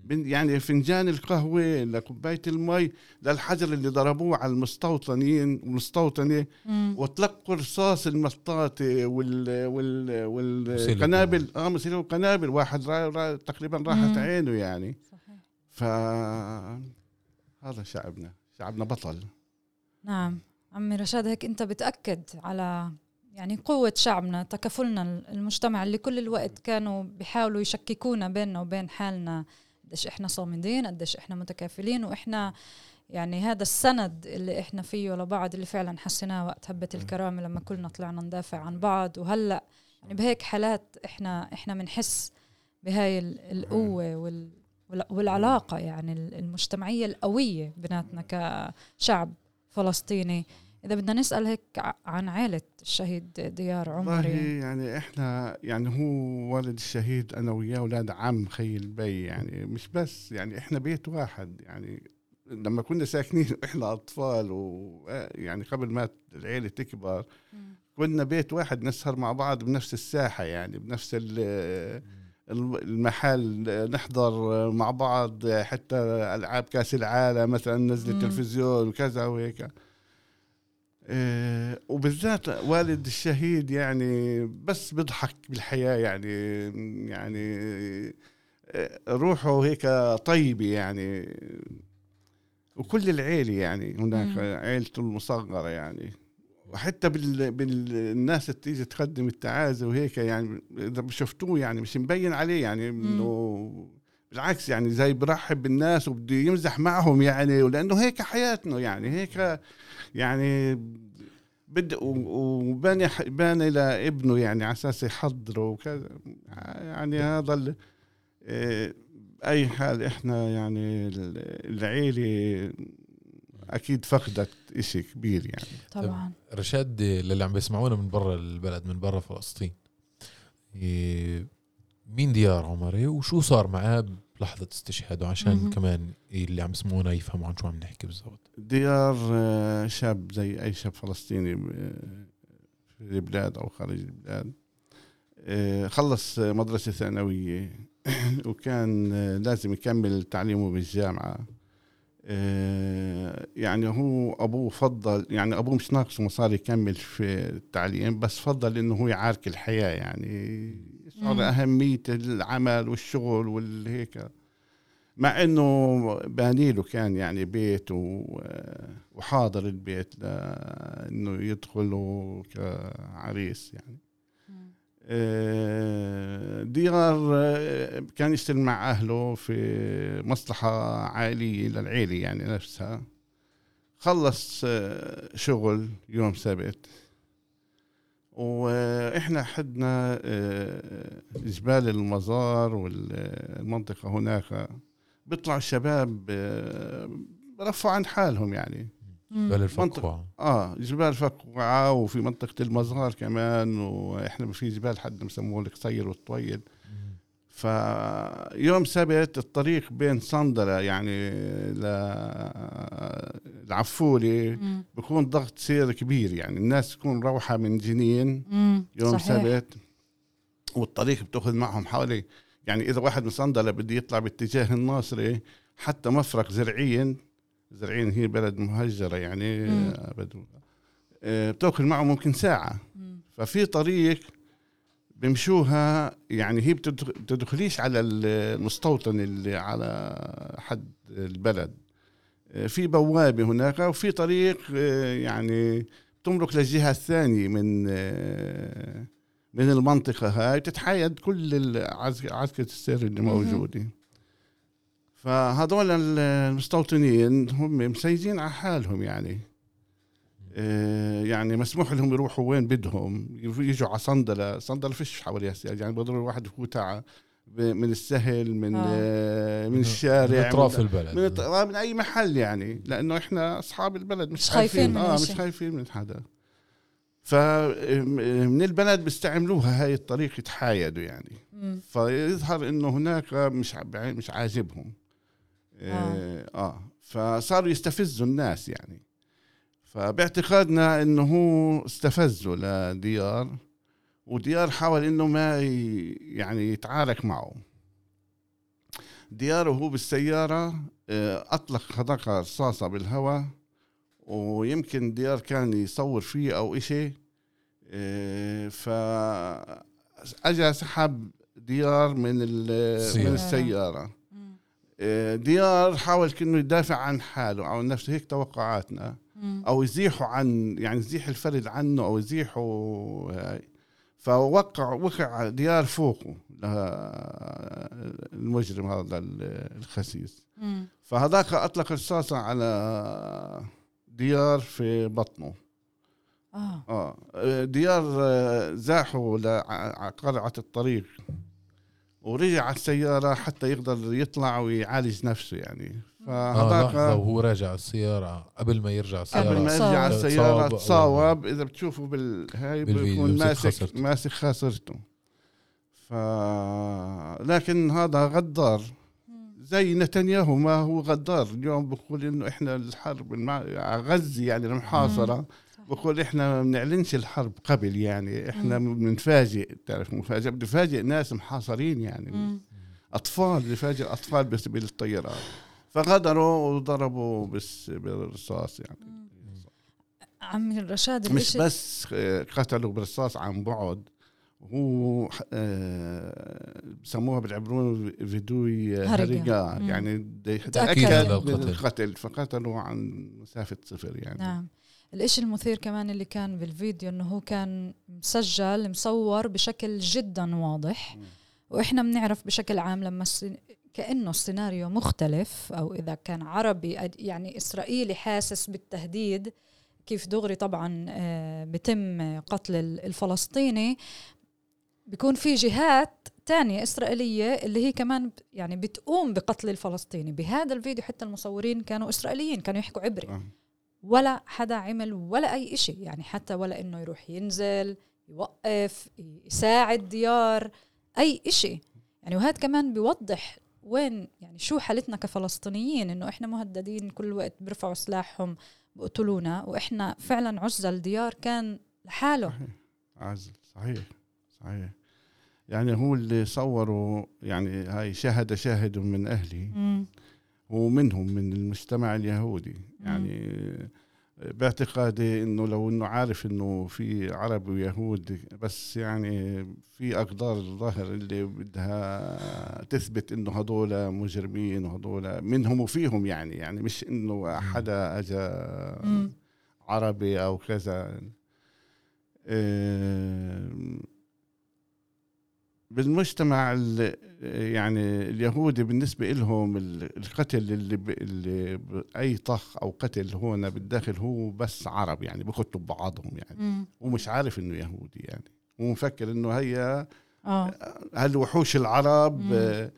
يعني فنجان القهوة لكوباية المي للحجر اللي ضربوه على المستوطنين والمستوطنه مم. وطلقوا رصاص المطاطي وال وال والقنابل. آه مسيلة القنابل. واحد را را تقريبا راحت مم. عينه يعني. صحيح. ف هذا شعبنا. شعبنا بطل. نعم. عمي رشاد هيك انت بتأكد على يعني قوة شعبنا تكافلنا المجتمع اللي كل الوقت كانوا بيحاولوا يشككونا بيننا وبين حالنا قديش إحنا صامدين قديش إحنا متكافلين وإحنا يعني هذا السند اللي إحنا فيه لبعض اللي فعلا حسيناه وقت هبة الكرامة لما كلنا طلعنا ندافع عن بعض. وهلأ يعني بهيك حالات إحنا إحنا بنحس بهاي ال- القوة وال وال- والعلاقة يعني ال- المجتمعية القوية بيناتنا كشعب فلسطيني. إذا بدنا نسأل هيك عن عائلة الشهيد ديار عمري يعني. إحنا يعني هو والد الشهيد أنا وياه أولاد عم خي البي يعني مش بس يعني إحنا بيت واحد يعني لما كنا ساكنين إحنا أطفال ويعني قبل ما العيلة تكبر كنا بيت واحد نسهر مع بعض بنفس الساحة يعني بنفس ال- المحل نحضر مع بعض حتى ألعاب كأس العالم مثلا نزل. التلفزيون وكذا وهيك. آه، وبالذات والد الشهيد يعني بس بيضحك بالحياة يعني يعني آه، روحه هيك طيبة يعني. وكل العيلة يعني هناك. عيلته المصغرة يعني. وحتى بال... بالناس اللي تيجي تقدم التعازي وهيك يعني إذا شفتوه يعني مش مبين عليه يعني إنه بالعكس يعني زي برحب بالناس وبده يمزح معهم يعني ولأنه هيك حياتنا يعني هيك يعني بد وباني باني لابنه يعني على أساس يحضره وكذا. يعني هذا ال- إيه، أي حال إحنا يعني ال- العيلة أكيد فقدت إشي كبير يعني. طبعا. رشاد للي عم بيسمعونا من برا البلد من برا فلسطين إيه، مين ديار عمري وشو صار معاه؟ بلحظة استشهاده عشان مهم. كمان اللي عم يسمعونا يفهموا عن شو عم نحكي بالضبط ديار آه، شاب زي أي شاب فلسطيني آه، في البلاد أو خارج البلاد آه، خلص مدرسة ثانوية وكان لازم يكمل تعليمه بالجامعة آه، يعني هو أبوه فضل يعني أبوه مش ناقصه مصاري يكمل في التعليم بس فضل إنه هو يعارك الحياة يعني يشعر مم. أهمية العمل والشغل والهيك مع إنه باني له كان يعني بيت وحاضر البيت لإنه يدخل كعريس يعني آه، ديار آه، كان يشتغل مع أهله في مصلحة عائلية للعيله يعني نفسها. خلص آه، شغل يوم سبت. وإحنا حدنا جبال المزار والمنطقة هناك. بيطلعوا الشباب برفعوا عن حالهم يعني. مم. بل منطقة. الفقوع آه جبال فقوعة وفي منطقة المزار كمان وإحنا في جبال حد مسموه القصير والطويل فيوم سبت الطريق بين صندلة يعني العفولة مم. بكون ضغط سير كبير يعني الناس تكون روحة من جنين. يوم صحيح. سبت والطريق بتأخذ معهم حوالي يعني إذا واحد من صندلة بده يطلع باتجاه الناصري حتى مفرق زرعين زرعين هي بلد مهجرة يعني. آه، بدو آه، بتاخذ معه ممكن ساعة مم. ففي طريق بمشوها يعني هي بتدخ- بتدخليش على المستوطن اللي على حد البلد آه، في بوابة هناك وفي طريق يعني تمرق للجهة الثانية من من المنطقة هاي تتحيد كل عسكرة السير اللي. موجودة فهذول المستوطنين هم مسيجين على حالهم يعني آه، يعني مسموح لهم يروحوا وين بدهم يجوا على صندلة صندلة فيش حواليها يعني بضروا الواحد يفوت على من السهل من آه. آه. من الشارع من أطراف من, البلد من, الط- من أي محل يعني لأنه إحنا أصحاب البلد مش, خايفين من آه مش. خايفين من حدا فمن البلد بيستعملوها هاي الطريقة يتحايدوا يعني مم. فيظهر إنه هناك مش مش عاجبهم آه. آه فصاروا يستفزوا الناس يعني فباعتقادنا إنه هو استفزوا لديار وديار حاول إنه ما يعني يتعارك معه ديار وهو بالسيارة آه، أطلق خدقة رصاصة بالهواء ويمكن ديار كان يصور فيه أو إشي آه، فأجا سحب ديار من. من. آه، ديار حاول كأنه يدافع عن حاله أو عن نفسه هيك توقعاتنا. أو يزيحوا عن يعني يزيح الفرد عنه أو يزيحوا هاي فوقع وقع ديار فوقه ل- المجرم هذا ال- الخسيس. فهذاك أطلق رصاصه على ديار في بطنه آه آه ديار آه، زاحوا لقرعه الطريق ورجع على السيارة حتى يقدر يطلع ويعالج نفسه يعني لحظة فهذاك وهو راجع السيارة قبل ما يرجع السيارة قبل ما. يرجع على السيارة تصاوب. إذا بتشوفوا بالهاي بيكون ماسك خسرته. ماسك خاسرته ف لكن هذا غدار زي نتنياهو ما هو غدار اليوم بقول إنه إحنا الحرب المع... على غزة يعني المحاصرة. بقول إحنا ما بنعلنش الحرب قبل يعني إحنا بنفاجئ تعرف مفاجئ بنفاجئ ناس محاصرين يعني. مم. أطفال بفاجئ أطفال بس بالطيارات. فغدروا وضربوا بس بالرصاص يعني. عمي رشاد مش بس آه، قتلوا برصاص عن بعد. هو آه، بسموها بالعبرون فيدوي مم. يعني تأكد. القتل. فقتلوا عن مسافة صفر يعني. نعم. الإشي المثير كمان اللي كان بالفيديو إنه هو كان مسجل مصور بشكل جدا واضح. وإحنا بنعرف بشكل عام لما السن... كأنه السيناريو مختلف أو إذا كان عربي يعني إسرائيلي حاسس بالتهديد كيف دغري طبعا آه، بتم قتل ال- الفلسطيني بيكون في جهات تانية إسرائيلية اللي هي كمان يعني بتقوم بقتل الفلسطيني بهذا الفيديو حتى المصورين كانوا إسرائيليين كانوا يحكوا عبري. ولا حدا عمل ولا أي إشي. يعني حتى ولا إنه يروح ينزل يوقف يساعد ديار أي إشي. يعني وهذا كمان بيوضح وين يعني شو حالتنا كفلسطينيين إنه إحنا مهددين كل وقت بيرفعوا سلاحهم بقتلونا وإحنا فعلا عزل ديار كان لحاله. صحيح. عزل. صحيح. صحيح. يعني هو اللي صوروا يعني هاي شاهد شاهد من أهلي. مم. ومنهم من المجتمع اليهودي. يعني باعتقادي إنه لو إنه عارف إنه في عرب ويهود بس يعني في أقدار الظاهر اللي بدها تثبت إنه هذول مجرمين وهذول منهم وفيهم يعني. يعني مش إنه حدا اجى. عربي أو كذا. بالمجتمع ال- يعني اليهودي بالنسبة لهم ال- القتل اللي, ب... اللي ب... أي طخ أو قتل هون بالداخل هو بس عرب يعني بقتلوا ببعضهم يعني مم. ومش عارف إنه يهودي يعني هو مفكر إنه هي آه هالوحوش العرب مم.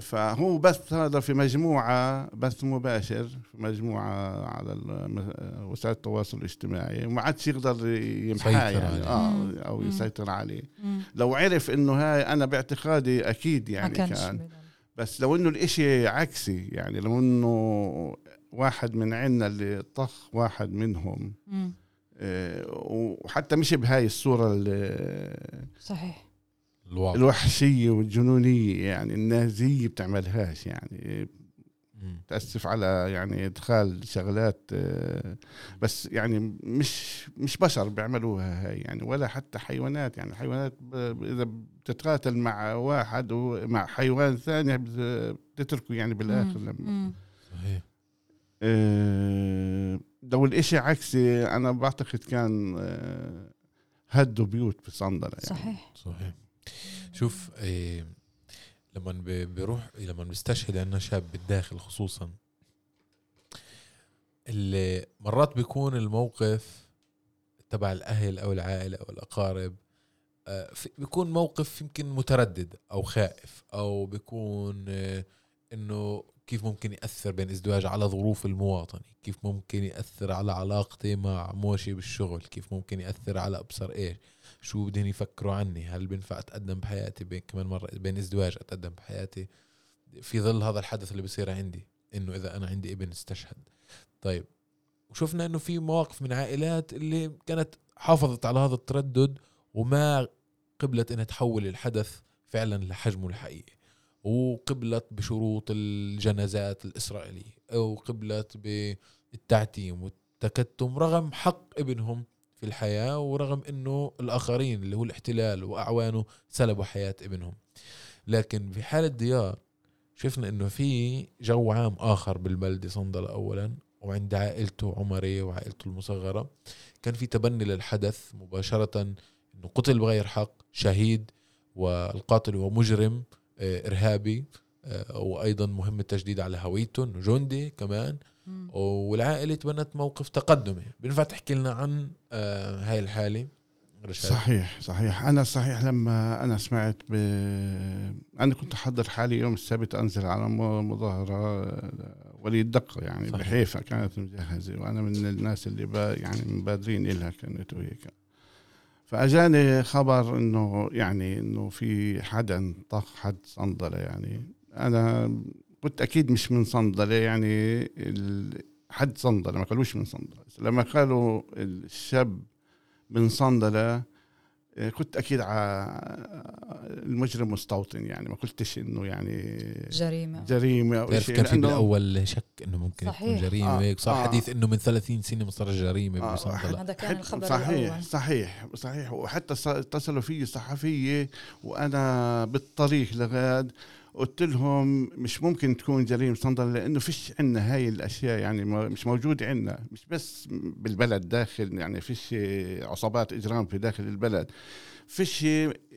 فهو بث هذا في مجموعة بث مباشر في مجموعة على وسائل التواصل الاجتماعي وما عادش يقدر يمحاه يسيطر يعني عليه. آه. أو مم. يسيطر عليه مم. لو عرف إنه هاي أنا باعتقادي أكيد ما يعني كانش كان. بس لو إنه الإشي عكسي يعني لو إنه واحد من عنا اللي طخ واحد منهم مم. آه، وحتى مش بهاي الصورة ال- صحيح الواقع. الوحشية والجنونية يعني النازية بتعملهاش يعني. مم. تأسف على يعني إدخال شغلات آه، بس يعني مش مش بشر بيعملوها هاي يعني ولا حتى حيوانات يعني. حيوانات ب- ب- إذا بتتقاتل مع واحد ومع حيوان ثاني بت- بتتركه يعني بالآخر مم. لما. صحيح. آه، لو الإشي عكسي أنا بعتقد كان آه، هدوا بيوت بصندرة يعني. صحيح. صحيح. شوف إيه لما بيروح لما بيستشهد عندنا شاب بالداخل خصوصا اللي مرات بيكون الموقف تبع الأهل أو العائلة أو الأقارب آه، بيكون موقف يمكن متردد أو خائف أو بيكون آه، إنه كيف ممكن يأثر بين ازدواج على ظروف المواطن؟ كيف ممكن يأثر على علاقتي مع موشي بالشغل؟ كيف ممكن يأثر على أبصر إيش؟ شو بدهم يفكروا عني؟ هل بينفع أتقدم بحياتي بين كمان مرة بين ازدواج أتقدم بحياتي؟ في ظل هذا الحدث اللي بصير عندي إنه إذا أنا عندي ابن استشهد. طيب وشفنا إنه في مواقف من عائلات اللي كانت حافظت على هذا التردد وما قبلت إنها تحول الحدث فعلا لحجمه الحقيقي. وقبلت بشروط الجنازات الإسرائيلية أو قبلت بالتعتيم والتكتم رغم حق ابنهم في الحياة ورغم أنه الآخرين اللي هو الاحتلال وأعوانه سلبوا حياة ابنهم. لكن في حالة ديار شفنا أنه في جو عام آخر بالبلدة صندلة أولا وعند عائلته عمري وعائلته المصغرة كان في تبني للحدث مباشرة أنه قتل بغير حق شهيد والقاتل هو مجرم. آه، إرهابي آه، وأيضا مهم التجديد على هويته أنه جندي كمان. مم. والعائلة تبنت موقف تقدمي. بينفع تحكي لنا عن آه، هاي الحالة؟ رشاد. صحيح صحيح. أنا صحيح لما أنا سمعت ب... أنا كنت أحضر حالي يوم السبت أنزل على مظاهرة ولي الدقه يعني صحيح. بحيفا كانت مجهزة وأنا من الناس اللي با يعني مبادرين لها كانت وهيك. فأجاني خبر إنه يعني إنه في حدا طخ حد صندلة يعني. أنا كنت أكيد مش من صندلة يعني حد صندلة ما قالوش من صندلة. لما قالوا الشاب من صندلة كنت أكيد ع... المجرم مستوطن يعني ما قلتش إنه يعني جريمة جريمة أو شيء كان في بالأول شك إنه ممكن صحيح. يكون جريمة آه، هيك صار آه. حديث إنه من 30 سنة صار جريمة آه، بصندلة هذا كان حت- الخبر صحيح الأول. صحيح صحيح وحتى اتصلوا في صحفية وأنا بالطريق لغاد قلت لهم مش ممكن تكون جريمة صندل لأنه فيش عندنا هاي الأشياء يعني مش موجوده عندنا مش بس بالبلد داخل يعني فيش عصابات إجرام في داخل البلد. فيش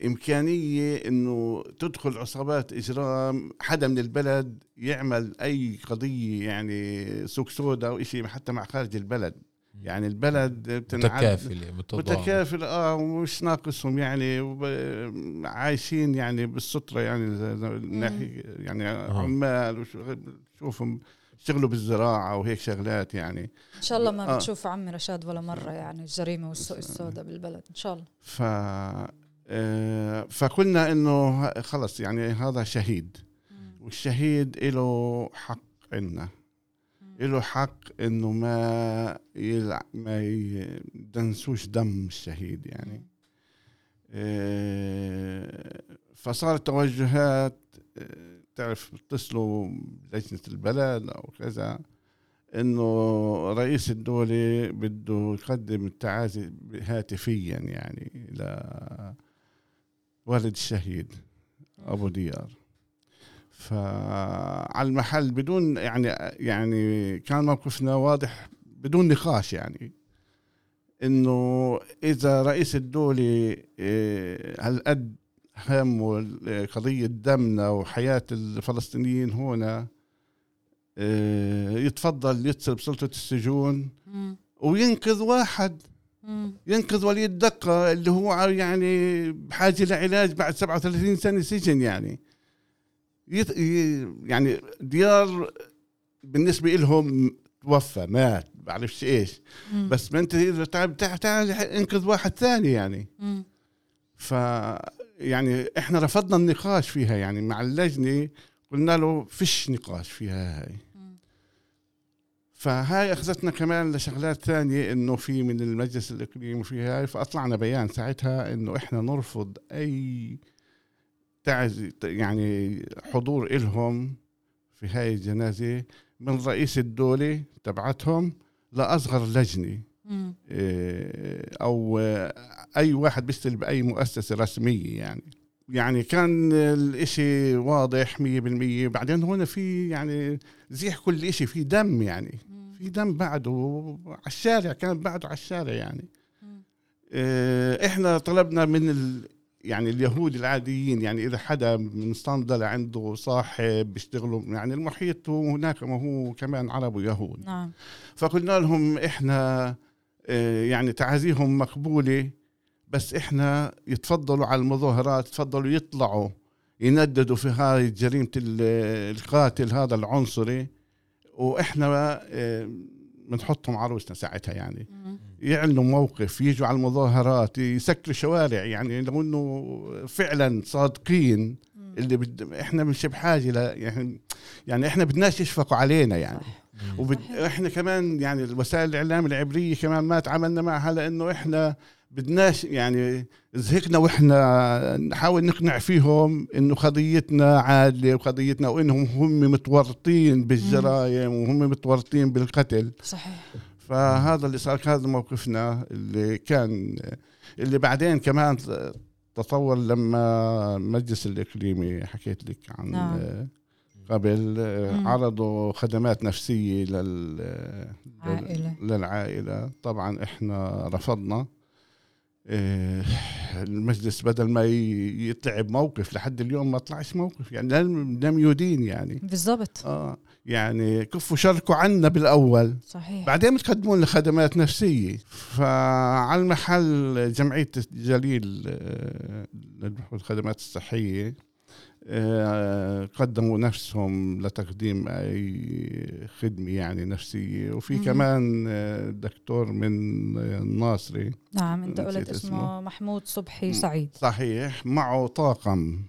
إمكانية إنه تدخل عصابات إجرام حدا من البلد يعمل أي قضية يعني سوق سودا أو شيء حتى مع خارج البلد. يعني البلد بتنعد متكافله متضامنه متكافل آه ومش ناقصهم يعني؟ وب- عايشين يعني بالسترة يعني ناحية يعني عمال وشغل- شوفهم يشتغلوا بالزراعة وهيك شغلات يعني. إن شاء الله ما آه. بتشوف عمي رشاد ولا مرة يعني الجريمه والسوق السوداء بالبلد إن شاء الله. ف آه، فقلنا إنه خلص يعني هذا شهيد. والشهيد له حق عندنا له حق إنه ما يلع... ما يدنسوش دم الشهيد يعني. آه، فصارت توجهات آه، تعرف بيتصلوا لجنة البلد أو كذا إنه رئيس الدولة بده يقدم التعازي هاتفيا يعني لوالد الشهيد أبو ديار. فعلى المحل بدون يعني يعني كان موقفنا واضح بدون نقاش يعني. إنه إذا رئيس الدولة إيه، هالقد همه قضيه دمنا وحياة الفلسطينيين هنا إيه، يتفضل يتصل بسلطة السجون وينقذ واحد. ينقذ ولي الدقة اللي هو يعني بحاجة لعلاج بعد 37 سنة سجن يعني. يت... يعني ديار بالنسبة لهم توفى مات بعرفش إيش. بس ما انت إذا تعال تعال انقذ واحد ثاني يعني. ف يعني إحنا رفضنا النقاش فيها يعني مع اللجنة قلنا له فيش نقاش فيها هاي. فهاي أخذتنا كمان لشغلات ثانية إنه في من المجلس الإقليمي وفي هاي فأطلعنا بيان ساعتها إنه إحنا نرفض أي تعزي يعني حضور إلهم في هاي الجنازة من رئيس الدولة تبعتهم لأصغر لجنة. إيه، أو آه، أي واحد بيشتغل بأي مؤسسة رسمية يعني. يعني كان الإشي واضح مية بالمية. بعدين هنا في يعني زيح كل إشي في دم يعني. في دم بعده على الشارع كان بعده على الشارع يعني. آه، إحنا طلبنا من يعني اليهود العاديين يعني إذا حدا من صندلة عنده صاحب بيشتغلوا يعني المحيط وهناك ما هو كمان عرب ويهود. نعم. فقلنا لهم إحنا آه، يعني تعازيهم مقبولة بس إحنا يتفضلوا على المظاهرات يتفضلوا يطلعوا ينددوا في هاي جريمة ال- القاتل هذا العنصري وإحنا آه، بنحطهم عروسنا ساعتها يعني. مم. يعلنوا موقف يجوا على المظاهرات يسكروا شوارع يعني لو إنه فعلا صادقين. اللي بد... إحنا مش بحاجة ل... يعني يعني إحنا بدناش يشفقوا علينا يعني. وبد... إحنا كمان يعني الوسائل الإعلام العبرية كمان ما تعاملنا معها لإنه إحنا بدناش يعني زهقنا وإحنا نحاول نقنع فيهم إنه قضيتنا عادلة وقضيتنا وإنهم هم متورطين بالجرائم وهم متورطين بالقتل. صحيح. فهذا اللي صار هذا موقفنا اللي كان اللي بعدين كمان تطور لما المجلس الإقليمي حكيت لك عن نعم. قبل مم. عرضوا خدمات نفسية لل عائلة. للعائلة طبعا إحنا رفضنا إيه، المجلس بدل ما ي- يطلع بموقف لحد اليوم ما طلعش موقف يعني لم لم يدين يعني بالضبط آه يعني كفوا شاركوا عنا بالأول صحيح بعدين بتقدموا لنا خدمات نفسية فعلى المحل جمعية جليل آه، للبحوث الخدمات الصحية آه، قدموا نفسهم لتقديم أي خدمة يعني نفسية وفي. كمان آه، دكتور من الناصري نعم انت قلت اسمه اسمه. محمود صبحي. سعيد صحيح معه طاقم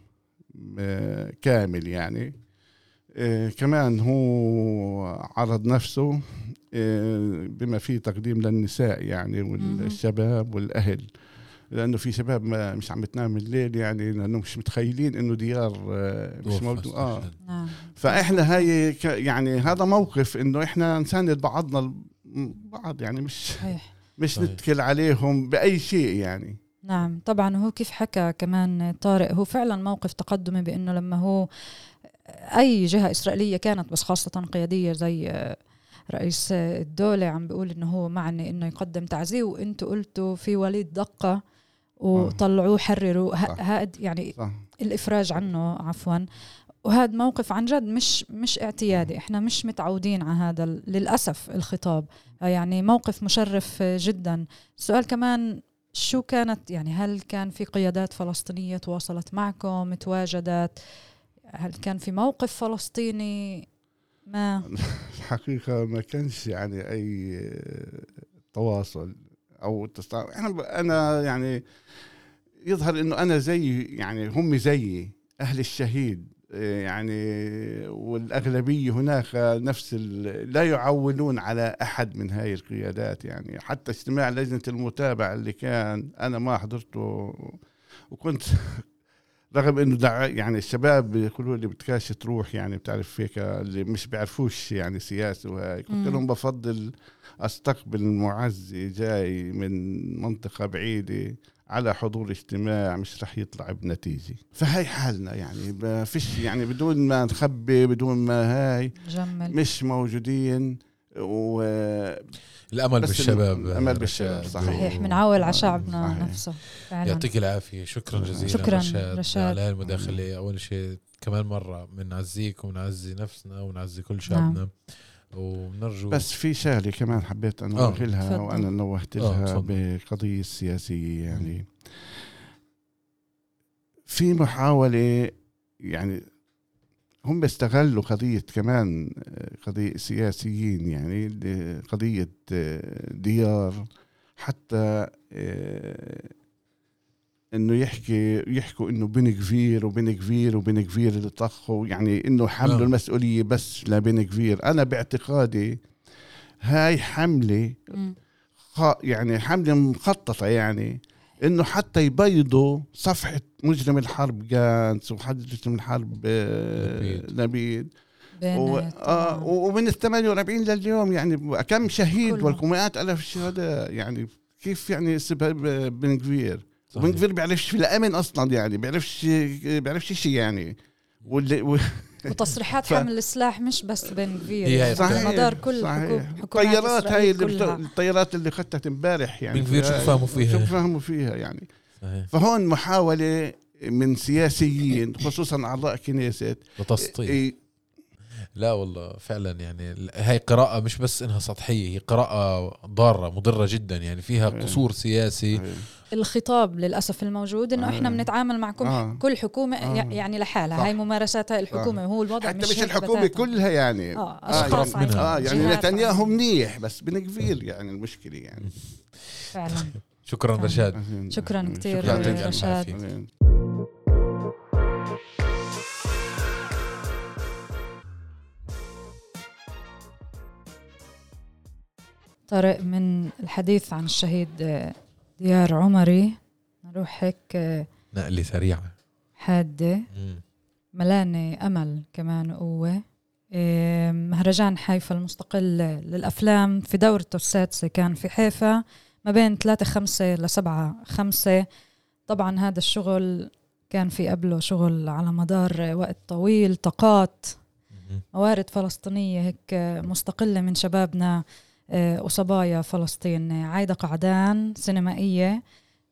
كامل يعني كمان هو عرض نفسه آه، بما فيه تقديم للنساء يعني والشباب والأهل. لأنه في شباب ما مش عم بتنام الليل يعني لأنه مش متخيلين إنه ديار آه، مش موجود. آه. نعم. فإحنا هاي ك- يعني هذا موقف إنه إحنا نساند بعضنا بعض يعني مش صحيح. مش صحيح. نتكل عليهم بأي شيء يعني. نعم. طبعا هو كيف حكى كمان طارق هو فعلا موقف تقدمي بإنه لما هو أي جهة إسرائيلية كانت بس خاصة قيادية زي آه، رئيس آه، الدولة عم بيقول إنه هو معني إنه يقدم تعزيه وأنتم قلتوا في وليد دقة وطلعوه حرروا هاد يعني صح. الإفراج عنه عفوا. وهذا موقف عن جد مش مش اعتيادي. إحنا مش متعودين على هذا للأسف الخطاب. يعني موقف مشرف جدا. السؤال كمان شو كانت يعني هل كان في قيادات فلسطينية تواصلت معكم تواجدت؟ هل كان في موقف فلسطيني ما الحقيقة ما كانش يعني أي تواصل أو تستع... أنا أنا يعني يظهر إنه أنا زي يعني هم زيي أهل الشهيد يعني والأغلبية هناك نفس. لا يعولون على أحد من هاي القيادات يعني حتى اجتماع لجنة المتابعة اللي كان أنا ما حضرته وكنت رغم إنه دع يعني الشباب بيقولوا لي بدكاش تروح يعني بتعرف هيك اللي مش بيعرفوش يعني سياسة وهاي قلت. لهم بفضل أستقبل المعزي جاي من منطقة بعيدة على حضور اجتماع مش رح يطلع بنتيجة. فهي حالنا يعني ما فيش يعني بدون ما نخبي بدون ما هاي جمل. مش موجودين. و الأمل بالشباب الأمل بالشباب،. صحيح. صحيح بنعول على شعبنا صحيح. نفسه فعلا يعطيك العافية شكرا جزيلا شكراً رشاد, رشاد. على هاي المداخلة أول شيء كمان مرة بنعزيك وبنعزي نفسنا ونعزي كل شعبنا وبنرجو بس في شغلة كمان حبيت آه، انوه لها تفضل. وأنا نوهت آه، لها تفضل. بقضية السياسيه يعني في محاولة يعني هم بيستغلوا قضية كمان قضية سياسيين يعني قضية آه، ديار حتى آه، إنه يحكي يحكوا إنه بن كفير وبن كفير وبن كفير اللي طخوا يعني إنه حملوا آه. المسؤولية بس لبن كفير أنا باعتقادي هاي. خ- يعني حملة مخططة يعني إنه حتى يبيضوا صفحة مجرم الحرب جانس وحد مجرم الحرب آه،. لبيد و... بين آه ومن ال 48 لليوم يعني كم شهيد كله. والمئات الاف الشهداء يعني كيف يعني سبب بن كفير. وبن كفير بيعرفش في الأمن أصلا يعني بيعرفش بيعرفش شيء يعني واللي و... وتصريحات ف- حمل السلاح مش بس بين هي يعني صحيح، مدار كل صحيح. حكومات الطيارات هاي اللي بت... الطيارات اللي اخذتها امبارح يعني بن كفير شو فيها- فهموا فيها؟ شو فهموا فيها يعني صحيح. فهون محاولة من سياسيين خصوصا أعضاء إيه، لا والله فعلا يعني هاي قراءة مش بس إنها سطحية هي قراءة ضارة مضرة جدا يعني فيها إيه. قصور سياسي إيه. الخطاب للأسف الموجود إنه إحنا آه. بنتعامل مع كل آه. كل حكومة آه. يعني لحالها صح. هاي ممارسات هاي الحكومة وهو الوضع حتى مش الحكومة بتاتا. كلها يعني آه آه، أشخاص يعني- عايزين آه يعني نتنياهو. منيح بس بنكفير يعني المشكلة يعني فعلا شكرا آه. رشاد شكرا. ألف رشاد طارق من الحديث عن الشهيد آه، ديار عمري. نروح هيك آه، نقلة سريعة حادة. ملانة أمل كمان إيه، مهرجان حيفا المستقل للأفلام. في دورته السادسة كان في حيفا. ما بين 3 5 ل 7 5 طبعا هذا الشغل كان في قبله شغل على مدار وقت طويل طاقات. موارد فلسطينية هيك مستقلة من شبابنا. وصبايا فلسطين. عايدة قعدان سينمائية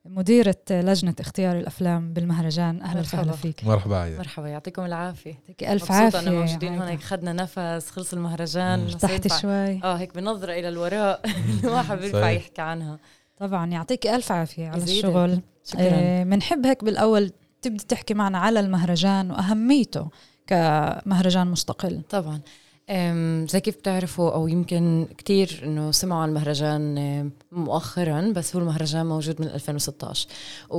مديرة لجنة اختيار الأفلام بالمهرجان. أهلا وسهلا مرحبا. فيك. مرحبا عايدة. مرحبا يعطيكم العافية. يعطيك ألف مبسوطة عافية. انه موجودين. هون. هيك خدنا نفس خلص المهرجان. ارتحت شوي. آه هيك بنظرة إلى الوراء. الواحد بينفع صحيح. يحكي عنها. طبعا يعطيك ألف عافية على يزيدك. الشغل. شكرا. بنحب هيك بالأول تبدي تحكي معنا على المهرجان وأهميته كمهرجان مستقل. طبعا. زي كيف بتعرفوا أو يمكن كتير إنه سمعوا عن المهرجان مؤخرا بس هو المهرجان موجود من 2016 و...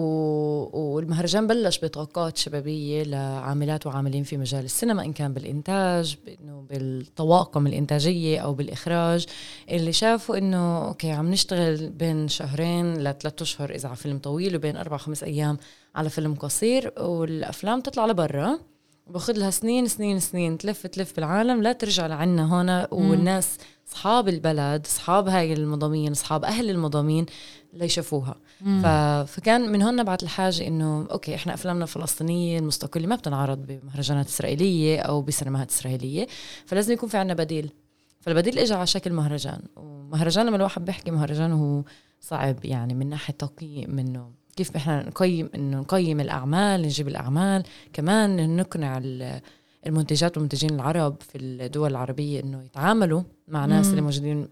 والمهرجان بلش بطاقات شبابية لعاملات وعاملين في مجال السينما إن كان بالإنتاج انه بالطواقم الإنتاجية أو بالإخراج. اللي شافوا إنه أوكي عم نشتغل بين شهرين لثلاث أشهر إذا على فيلم طويل وبين أربع خمس أيام على فيلم قصير والأفلام تطلع لبرا. باخذ لها سنين سنين سنين تلف تلف بالعالم لا ترجع لعنا هون والناس اصحاب البلد اصحاب هاي المضامين اصحاب أهل المضامين ليشوفوها ف... فكان من هون نبعت الحاجة إنه أوكي إحنا أفلامنا الفلسطينية المستقلة ما بتنعرض بمهرجانات إسرائيلية أو بسينمات إسرائيلية فلازم يكون في عنا بديل. فالبديل اجى على شكل مهرجان. ومهرجان لما الواحد بيحكي مهرجان هو صعب يعني من ناحية تقييم منه كيف إحنا نقيم انه نقيم الأعمال نجيب الأعمال كمان نقنع ال- المنتجات والمنتجين العرب في الدول العربية إنه يتعاملوا مع ناس. اللي موجودين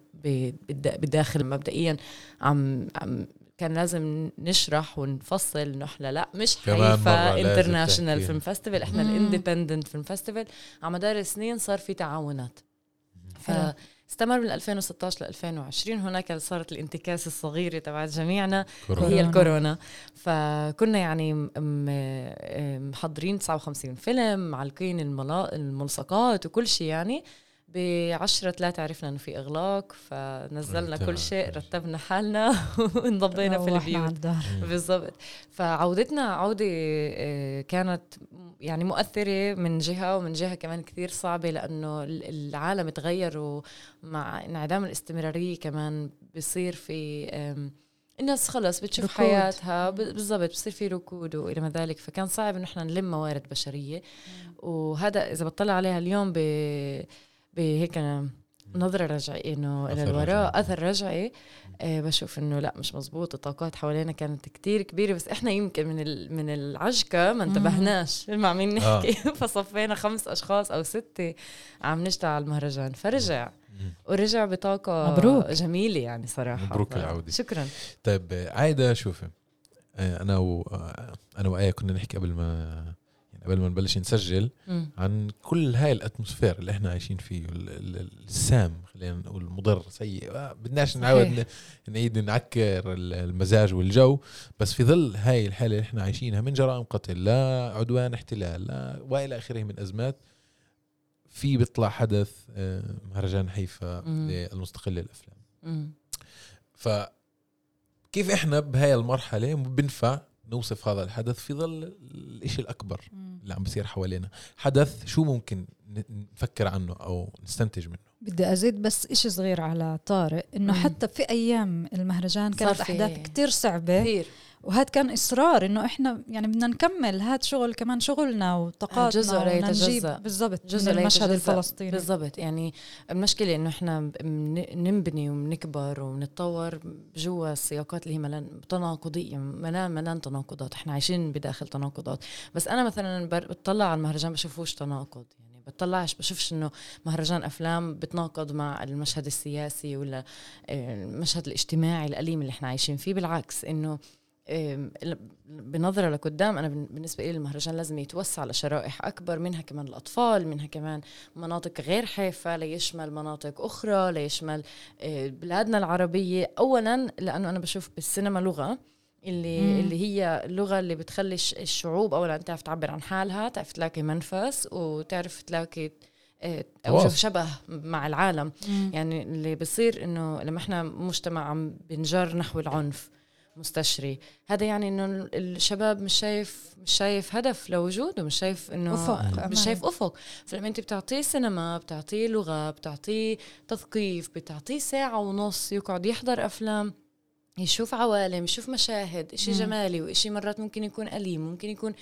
بالداخل مبدئيا عم عم كان لازم نشرح ونفصل إنه إحنا لا مش حيفا international. film festival إحنا. ال independent film festival على مدار السنين صار في تعاونات حلو. فاستمر من 2016 ل 2020 هناك صارت الانتكاسه الصغيره تبعت جميعنا كورونا. هي كورونا. الكورونا فكنا يعني محضرين 59 فيلم معلقين الملصقات وكل شيء يعني ب 10 3 عرفنا إنه في إغلاق فنزلنا. كل شيء رتبنا حالنا وانضبينا في البيوت. على الدار. بالضبط. فعودتنا عودة آه، كانت يعني مؤثرة من جهة ومن جهة كمان كثير صعبة لأنه ال- العالم تغير ومع انعدام الاستمرارية كمان بصير في الناس خلص بتشوف ركود. حياتها بالضبط بصير في ركود وإلى ما ذلك. فكان صعب انه إحنا نلم موارد بشرية. وهذا إذا بطلع عليها اليوم ب بهيك نظرة رجعي إنه إلى الوراء. أثر رجعي آه بشوف إنه لا مش مزبوط الطاقات حوالينا كانت كتير كبيرة بس إحنا يمكن من ال- من العجقه ما انتبهناش. ما عم نحكي؟ فصفينا خمس أشخاص أو ستة عم نشتغل على المهرجان. فرجع. ورجع بطاقة مبروك. جميلة يعني صراحة. مبروك العودة. شكرا. طيب آه، عايدة شوفي. آه، أنا و آه، أنا وآية كنا نحكي قبل ما قبل ما نبلش نسجل مم. عن كل هاي الاتموسفير اللي إحنا عايشين فيه ال- ال- السام خلينا نقول مضر سيء آه، بدناش نعود صحيح. ن- نعيد نعكر ال- المزاج والجو بس في ظل هاي الحالة اللي إحنا عايشينها من جرائم قتل لا عدوان احتلال لا وإلى آخره من أزمات في بيطلع حدث آه، مهرجان حيفا مم. المستقل للأفلام مم. فكيف إحنا بهاي المرحلة بنفع نوصف هذا الحدث في ظل الإشي الأكبر اللي عم بيصير حوالينا. حدث شو ممكن نفكر عنه أو نستنتج منه؟ بدي أزيد بس إشي صغير على طارق إنه مم. حتى في أيام المهرجان كانت أحداث كتير صعبة. كثير وهذا كان إصرار إنه إحنا يعني بدنا نكمل هذا شغل كمان شغلنا وطاقاتنا جزء لا. بالضبط جزء من المشهد. الفلسطيني. بالضبط. يعني المشكلة إنه إحنا بن- ننبني وبنكبر وبنتطور جوا السياقات اللي هي ملان تناقضية ملان ملان تناقضات. إحنا عايشين بداخل تناقضات. بس أنا مثلا بطلع على المهرجان بشوفوش تناقض. يعني بطلعش بشوفش إنه مهرجان أفلام بتناقض مع المشهد السياسي ولا المشهد الاجتماعي الأليم اللي إحنا عايشين فيه. بالعكس إنه بنظرة لقدام أنا بالنسبة لي المهرجان لازم يتوسع لشرائح أكبر منها كمان الأطفال منها كمان مناطق غير حافة ليشمل مناطق أخرى ليشمل آه، بلادنا العربية. أولا لأنه أنا بشوف بالسينما لغة اللي مم. اللي هي اللغة اللي بتخلي الش- الشعوب أولا تعرف تعبر عن حالها تعرف تلاقي منفس وتعرف تلاقي آه،. شوف شبه مع العالم مم. يعني اللي بصير إنه لما إحنا مجتمع عم بنجر نحو العنف مستشري هذا يعني إنه الشباب مش شايف مش شايف هدف لوجوده مش شايف إنه أفق. مش شايف أفق فلما أنت بتعطيه سينما بتعطيه لغة بتعطيه تثقيف بتعطيه ساعة ونص يقعد يحضر أفلام يشوف عوالم يشوف مشاهد إشي مم. جمالي وإشي مرات ممكن يكون أليم ممكن يكون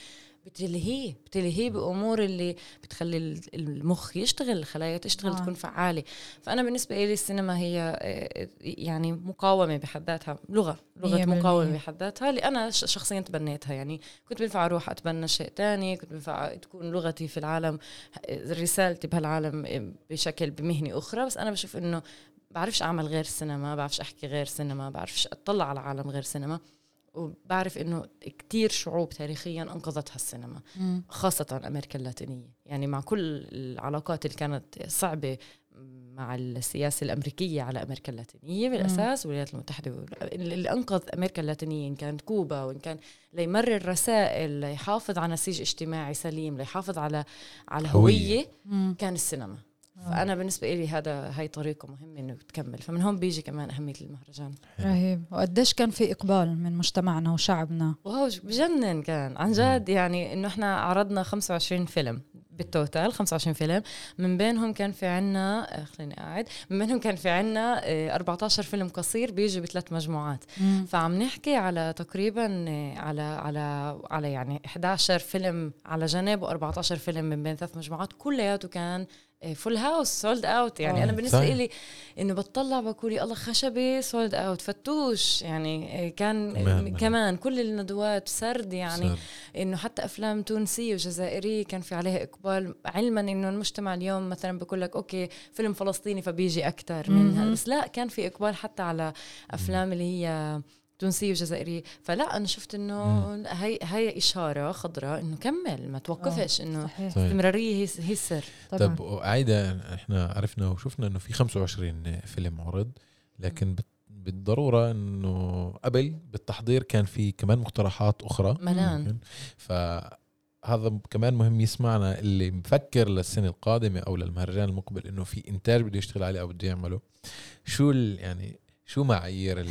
بتلهيه بتلهيه بأمور اللي بتخلي ال- المخ يشتغل الخلايا تشتغل آه. تكون فعالة فأنا بالنسبة لي السينما هي آه، يعني مقاومة بحد ذاتها لغة مقاومة بالمية. بحد ذاتها اللي أنا ش- شخصيا تبنيتها يعني كنت بنفع أروح أتبنى شيء تاني كنت بنفع تكون لغتي في العالم آه، رسالتي بهالعالم آه، بشكل بمهنة أخرى بس أنا بشوف إنه بعرفش أعمل غير سينما بعرفش أحكي غير سينما بعرفش أطلع على عالم غير سينما وبعرف إنه كتير شعوب تاريخيا أنقذتها السينما. خاصة أمريكا اللاتينية يعني مع كل العلاقات اللي كانت صعبة مع السياسة الأمريكية على أمريكا اللاتينية بالأساس والولايات المتحدة اللي أنقذ أمريكا اللاتينية إن كانت كوبا وإن كان ليمرر رسائل ليحافظ على نسيج اجتماعي سليم ليحافظ على على هوية. كان السينما. فأنا بالنسبة لي هذا هاي طريقة مهمة إنه تكمل. فمن هون بيجي كمان أهمية المهرجان. رهيب. وقديش كان في إقبال من مجتمعنا وشعبنا؟ wow بجنن كان. عن جد يعني إنه إحنا عرضنا 25 فيلم بال total 25 فيلم. من بينهم كان في عنا آه، خليني قاعد من بينهم كان في عنا آه، 14 فيلم قصير بيجوا بثلاث مجموعات. مم. فعم نحكي على تقريبا آه، على على على يعني 11 فيلم على جنب و14 فيلم من بين ثلاث مجموعات. كلياته كان full house sold out يعني آه، أنا بالنسبة صحيح. لي إنه بتطلع بقول يا الله خشبي sold out فتوش يعني آه، كان. آه، كمان كل الندوات سرد يعني صار. إنه حتى أفلام تونسية وجزائرية كان في عليها إقبال علما إنه المجتمع اليوم مثلا بقول لك okay فيلم فلسطيني فبيجي أكثر منها مهم. بس لا كان في إقبال حتى على أفلام اللي هي تونسيه وجزائريه فلا أنا شفت إنه هي هي إشارة خضراء إنه كمل ما توقفش إنه صحيح. صحيح. استمرارية هي هي السر. طبعا. طب عايدة إحنا عرفنا وشفنا إنه في 25 فيلم عرض لكن بت- بالضرورة إنه قبل بالتحضير كان في كمان مقترحات أخرى. ملان. فهذا كمان مهم يسمعنا اللي مفكر للسنة القادمة أو للمهرجان المقبل إنه في إنتاج بده يشتغل عليه أو بده يعمله. شو ال- يعني شو معايير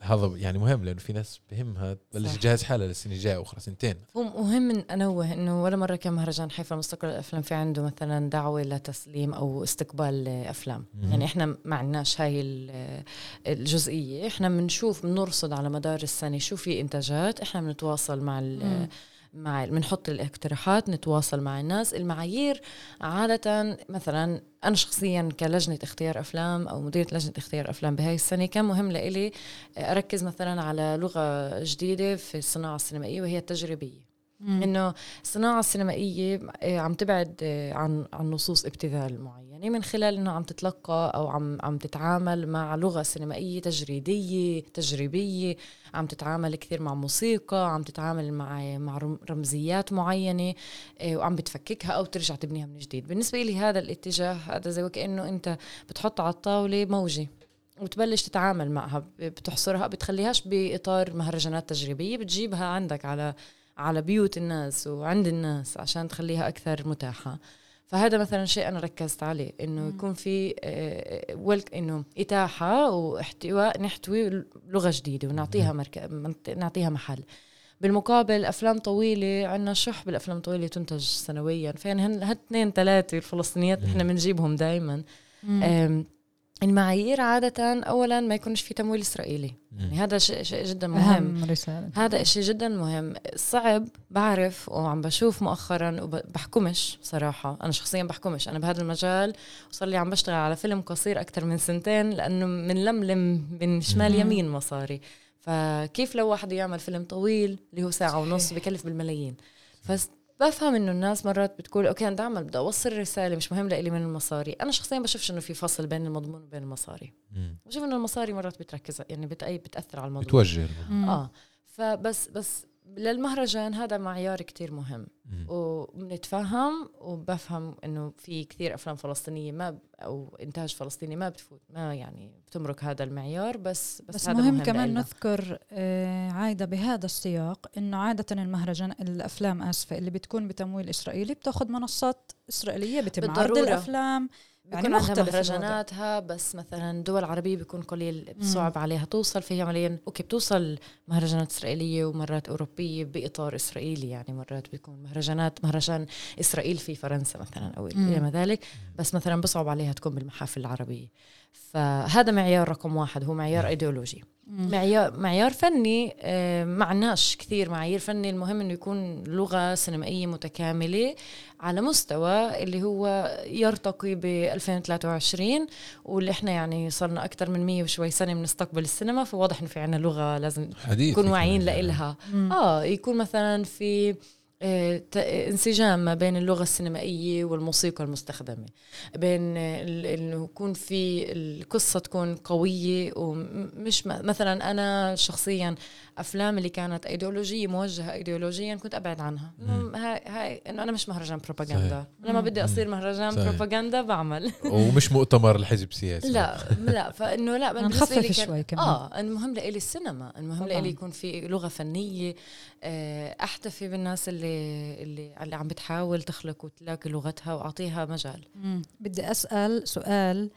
هذا يعني مهم لأنه في ناس بهمها تبلش. تجهز حالها للسنة الجاية أخرى سنتين ومهم إن أنوه إنه ولا مرة كان مهرجان حيفا المستقل للافلام في عنده مثلا دعوة لتسليم أو استقبال افلام مهم. يعني إحنا ما عندناش هاي ال- الجزئية إحنا بنشوف بنرصد على مدار السنة شو في إنتاجات إحنا بنتواصل مع مم. مع بنحط الاقتراحات نتواصل مع الناس. المعايير عادة مثلا أنا شخصيا كلجنة اختيار أفلام أو مديرة لجنة اختيار أفلام بهاي السنة كان مهم لإلي أركز مثلا على لغة جديدة في الصناعة السينمائية وهي التجريبية. إنه الصناعة السينمائية آه، عم تبعد آه، عن عن نصوص ابتذال معينه من خلال إنه عم تتلقى أو عم عم تتعامل مع لغة سينمائية تجريدية تجريبية عم تتعامل كثير مع موسيقى عم تتعامل مع مع رم- رمزيات معينة آه، وعم بتفككها أو ترجع تبنيها من جديد. بالنسبة لي هذا الاتجاه هذا زي وكانه أنت بتحط على الطاولة موجة وتبلش تتعامل معها بتحصرها بتخليهاش بإطار مهرجانات تجريبية بتجيبها عندك على على بيوت الناس وعند الناس عشان تخليها أكثر متاحة. فهذا مثلا شيء أنا ركزت عليه إنه يكون في آه، ولك إنه إتاحة واحتواء نحتوي لغة جديدة ونعطيها نعطيها محل. بالمقابل أفلام طويلة عندنا شح بالأفلام الطويلة تنتج سنويا فين هن هالاثنين ثلاثة الفلسطينيات إحنا بنجيبهم دائما المعايير عادة أولا ما يكونش في تمويل إسرائيلي. يعني. هذا شيء شيء جدا مهم. اهم رسالة. هذا إشي جدا مهم. صعب بعرف وعم بشوف مؤخرا وبحكمش صراحة. أنا شخصيا بحكمش. أنا بهذا المجال وصار لي عم بشتغل على فيلم قصير أكثر من سنتين لأنه منلملم من شمال مم. يمين مصاري. فكيف لو واحد يعمل فيلم طويل اللي هو ساعة ونص بكلف بالملايين؟ بس بفهم إنه الناس مرات بتقول أوكي أنا بدي اعمل بدي أوصل رسالة مش مهم لإلي من المصاري أنا شخصيا بشوفش انه في فصل بين المضمون وبين المصاري مم. بشوف إنه المصاري مرات بتركز يعني بتأي بتأثر على الموضوع بتوجه. آه فبس بس للمهرجان هذا معيار كتير مهم مم. وبنتفهم وبفهم إنه في كثير أفلام فلسطينية ما ب- أو إنتاج فلسطيني ما بتفوت ما يعني بتمرق هذا المعيار بس بس, بس هذا مهم كمان لإلنا. نذكر آه، عايدة بهذا السياق إنه عادة المهرجان الأفلام آسفة اللي بتكون بتمويل إسرائيلي بتاخذ منصات إسرائيلية بتم عرض بالضرورة. الأفلام بيكون يعني عندها مختلف مهرجاناتها بس مثلا دول عربية بيكون قليل صعب عليها. توصل فهي عمليا أوكي بتوصل مهرجانات إسرائيلية ومرات أوروبية بإطار إسرائيلي يعني مرات بيكون مهرجانات مهرجان إسرائيل في فرنسا مثلا أو مم. إلى ما ذلك. بس مثلا بصعب عليها تكون بالمحافل العربية. فهذا معيار رقم واحد هو معيار إيديولوجي مم. معيار معيار فني آه، معناش كثير معايير فني المهم إنه يكون لغة سينمائية متكاملة على مستوى اللي هو يرتقي ب 2023 واللي إحنا يعني صرنا أكثر من 100 وشوي سنة بنستقبل السينما فواضح إنه في عنا لغة لازم حديث نكون واعيين كمان. لإلها. آه يكون مثلا في آه، انسجام ما بين اللغة السينمائية والموسيقى المستخدمة بين آه، ال- إنه يكون في القصة تكون قوية ومش مثلا أنا شخصيا أفلام اللي كانت إيديولوجية موجهة ايديولوجيا كنت أبعد عنها. إنه هاي هاي إنه أنا مش مهرجان بروباغندا. لما. بدي أصير مهرجان صحيح. بروباغندا بعمل ومش مؤتمر الحزب سياسي لا لا فإنه لا نخفف شوي كمان. آه المهم لإلي السينما المهم. لإلي يكون في لغة فنية آه، أحتفي بالناس اللي اللي اللي عم بتحاول تخلق وتلاقي لغتها وأعطيها مجال. مم. بدي أسأل سؤال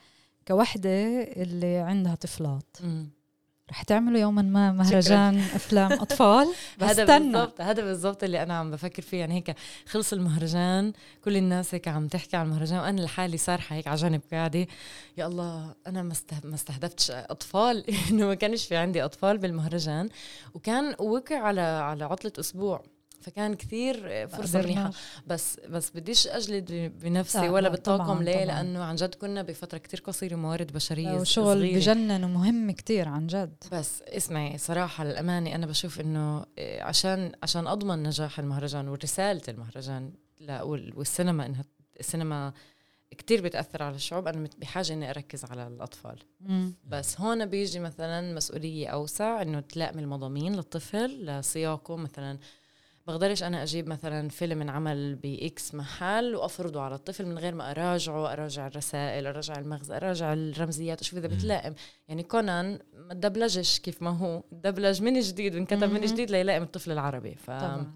كوحدة اللي عندها طفلات. رح تعملوا يوما ما مهرجان أفلام أطفال؟ هذا بالضبط هذا بالضبط اللي أنا عم بفكر فيه. يعني هيك خلص المهرجان كل الناس هيك عم تحكي عن المهرجان وأنا لحالي سارحه هيك على جنب قاعدة. يا الله أنا ما ما استهدفتش أطفال. إنه ما كانش في عندي أطفال بالمهرجان. وكان وقع على على عطلة أسبوع. فكان كثير فرصة منيحه. بس بس بديش أجلد بنفسي لا، ولا لا، بالطاقم ليه. لأنه عن جد كنا بفترة كتير قصيرة موارد بشرية وشغل صغيرة. بجنن ومهم كتير عن جد بس اسمعي صراحة للأمانة أنا بشوف إنه إيه، عشان عشان أضمن نجاح المهرجان ورسالة المهرجان لا وال- والسينما إنها السينما كتير بتأثر على الشعوب أنا بحاجة إني أركز على الأطفال مم. بس هون بيجي مثلا مسؤولية أوسع إنه تلائم المضامين للطفل لسياقه مثلا بقدرش أنا أجيب مثلا فيلم انعمل بإكس محل وأفرضه على الطفل من غير ما أراجعه أراجع الرسائل أراجع المغزى أراجع الرمزيات أشوف إذا مم. بتلائم يعني كونان ما تدبلجش كيف ما هو دبلج من جديد وانكتب من. جديد ليلائم الطفل العربي ف... طبعا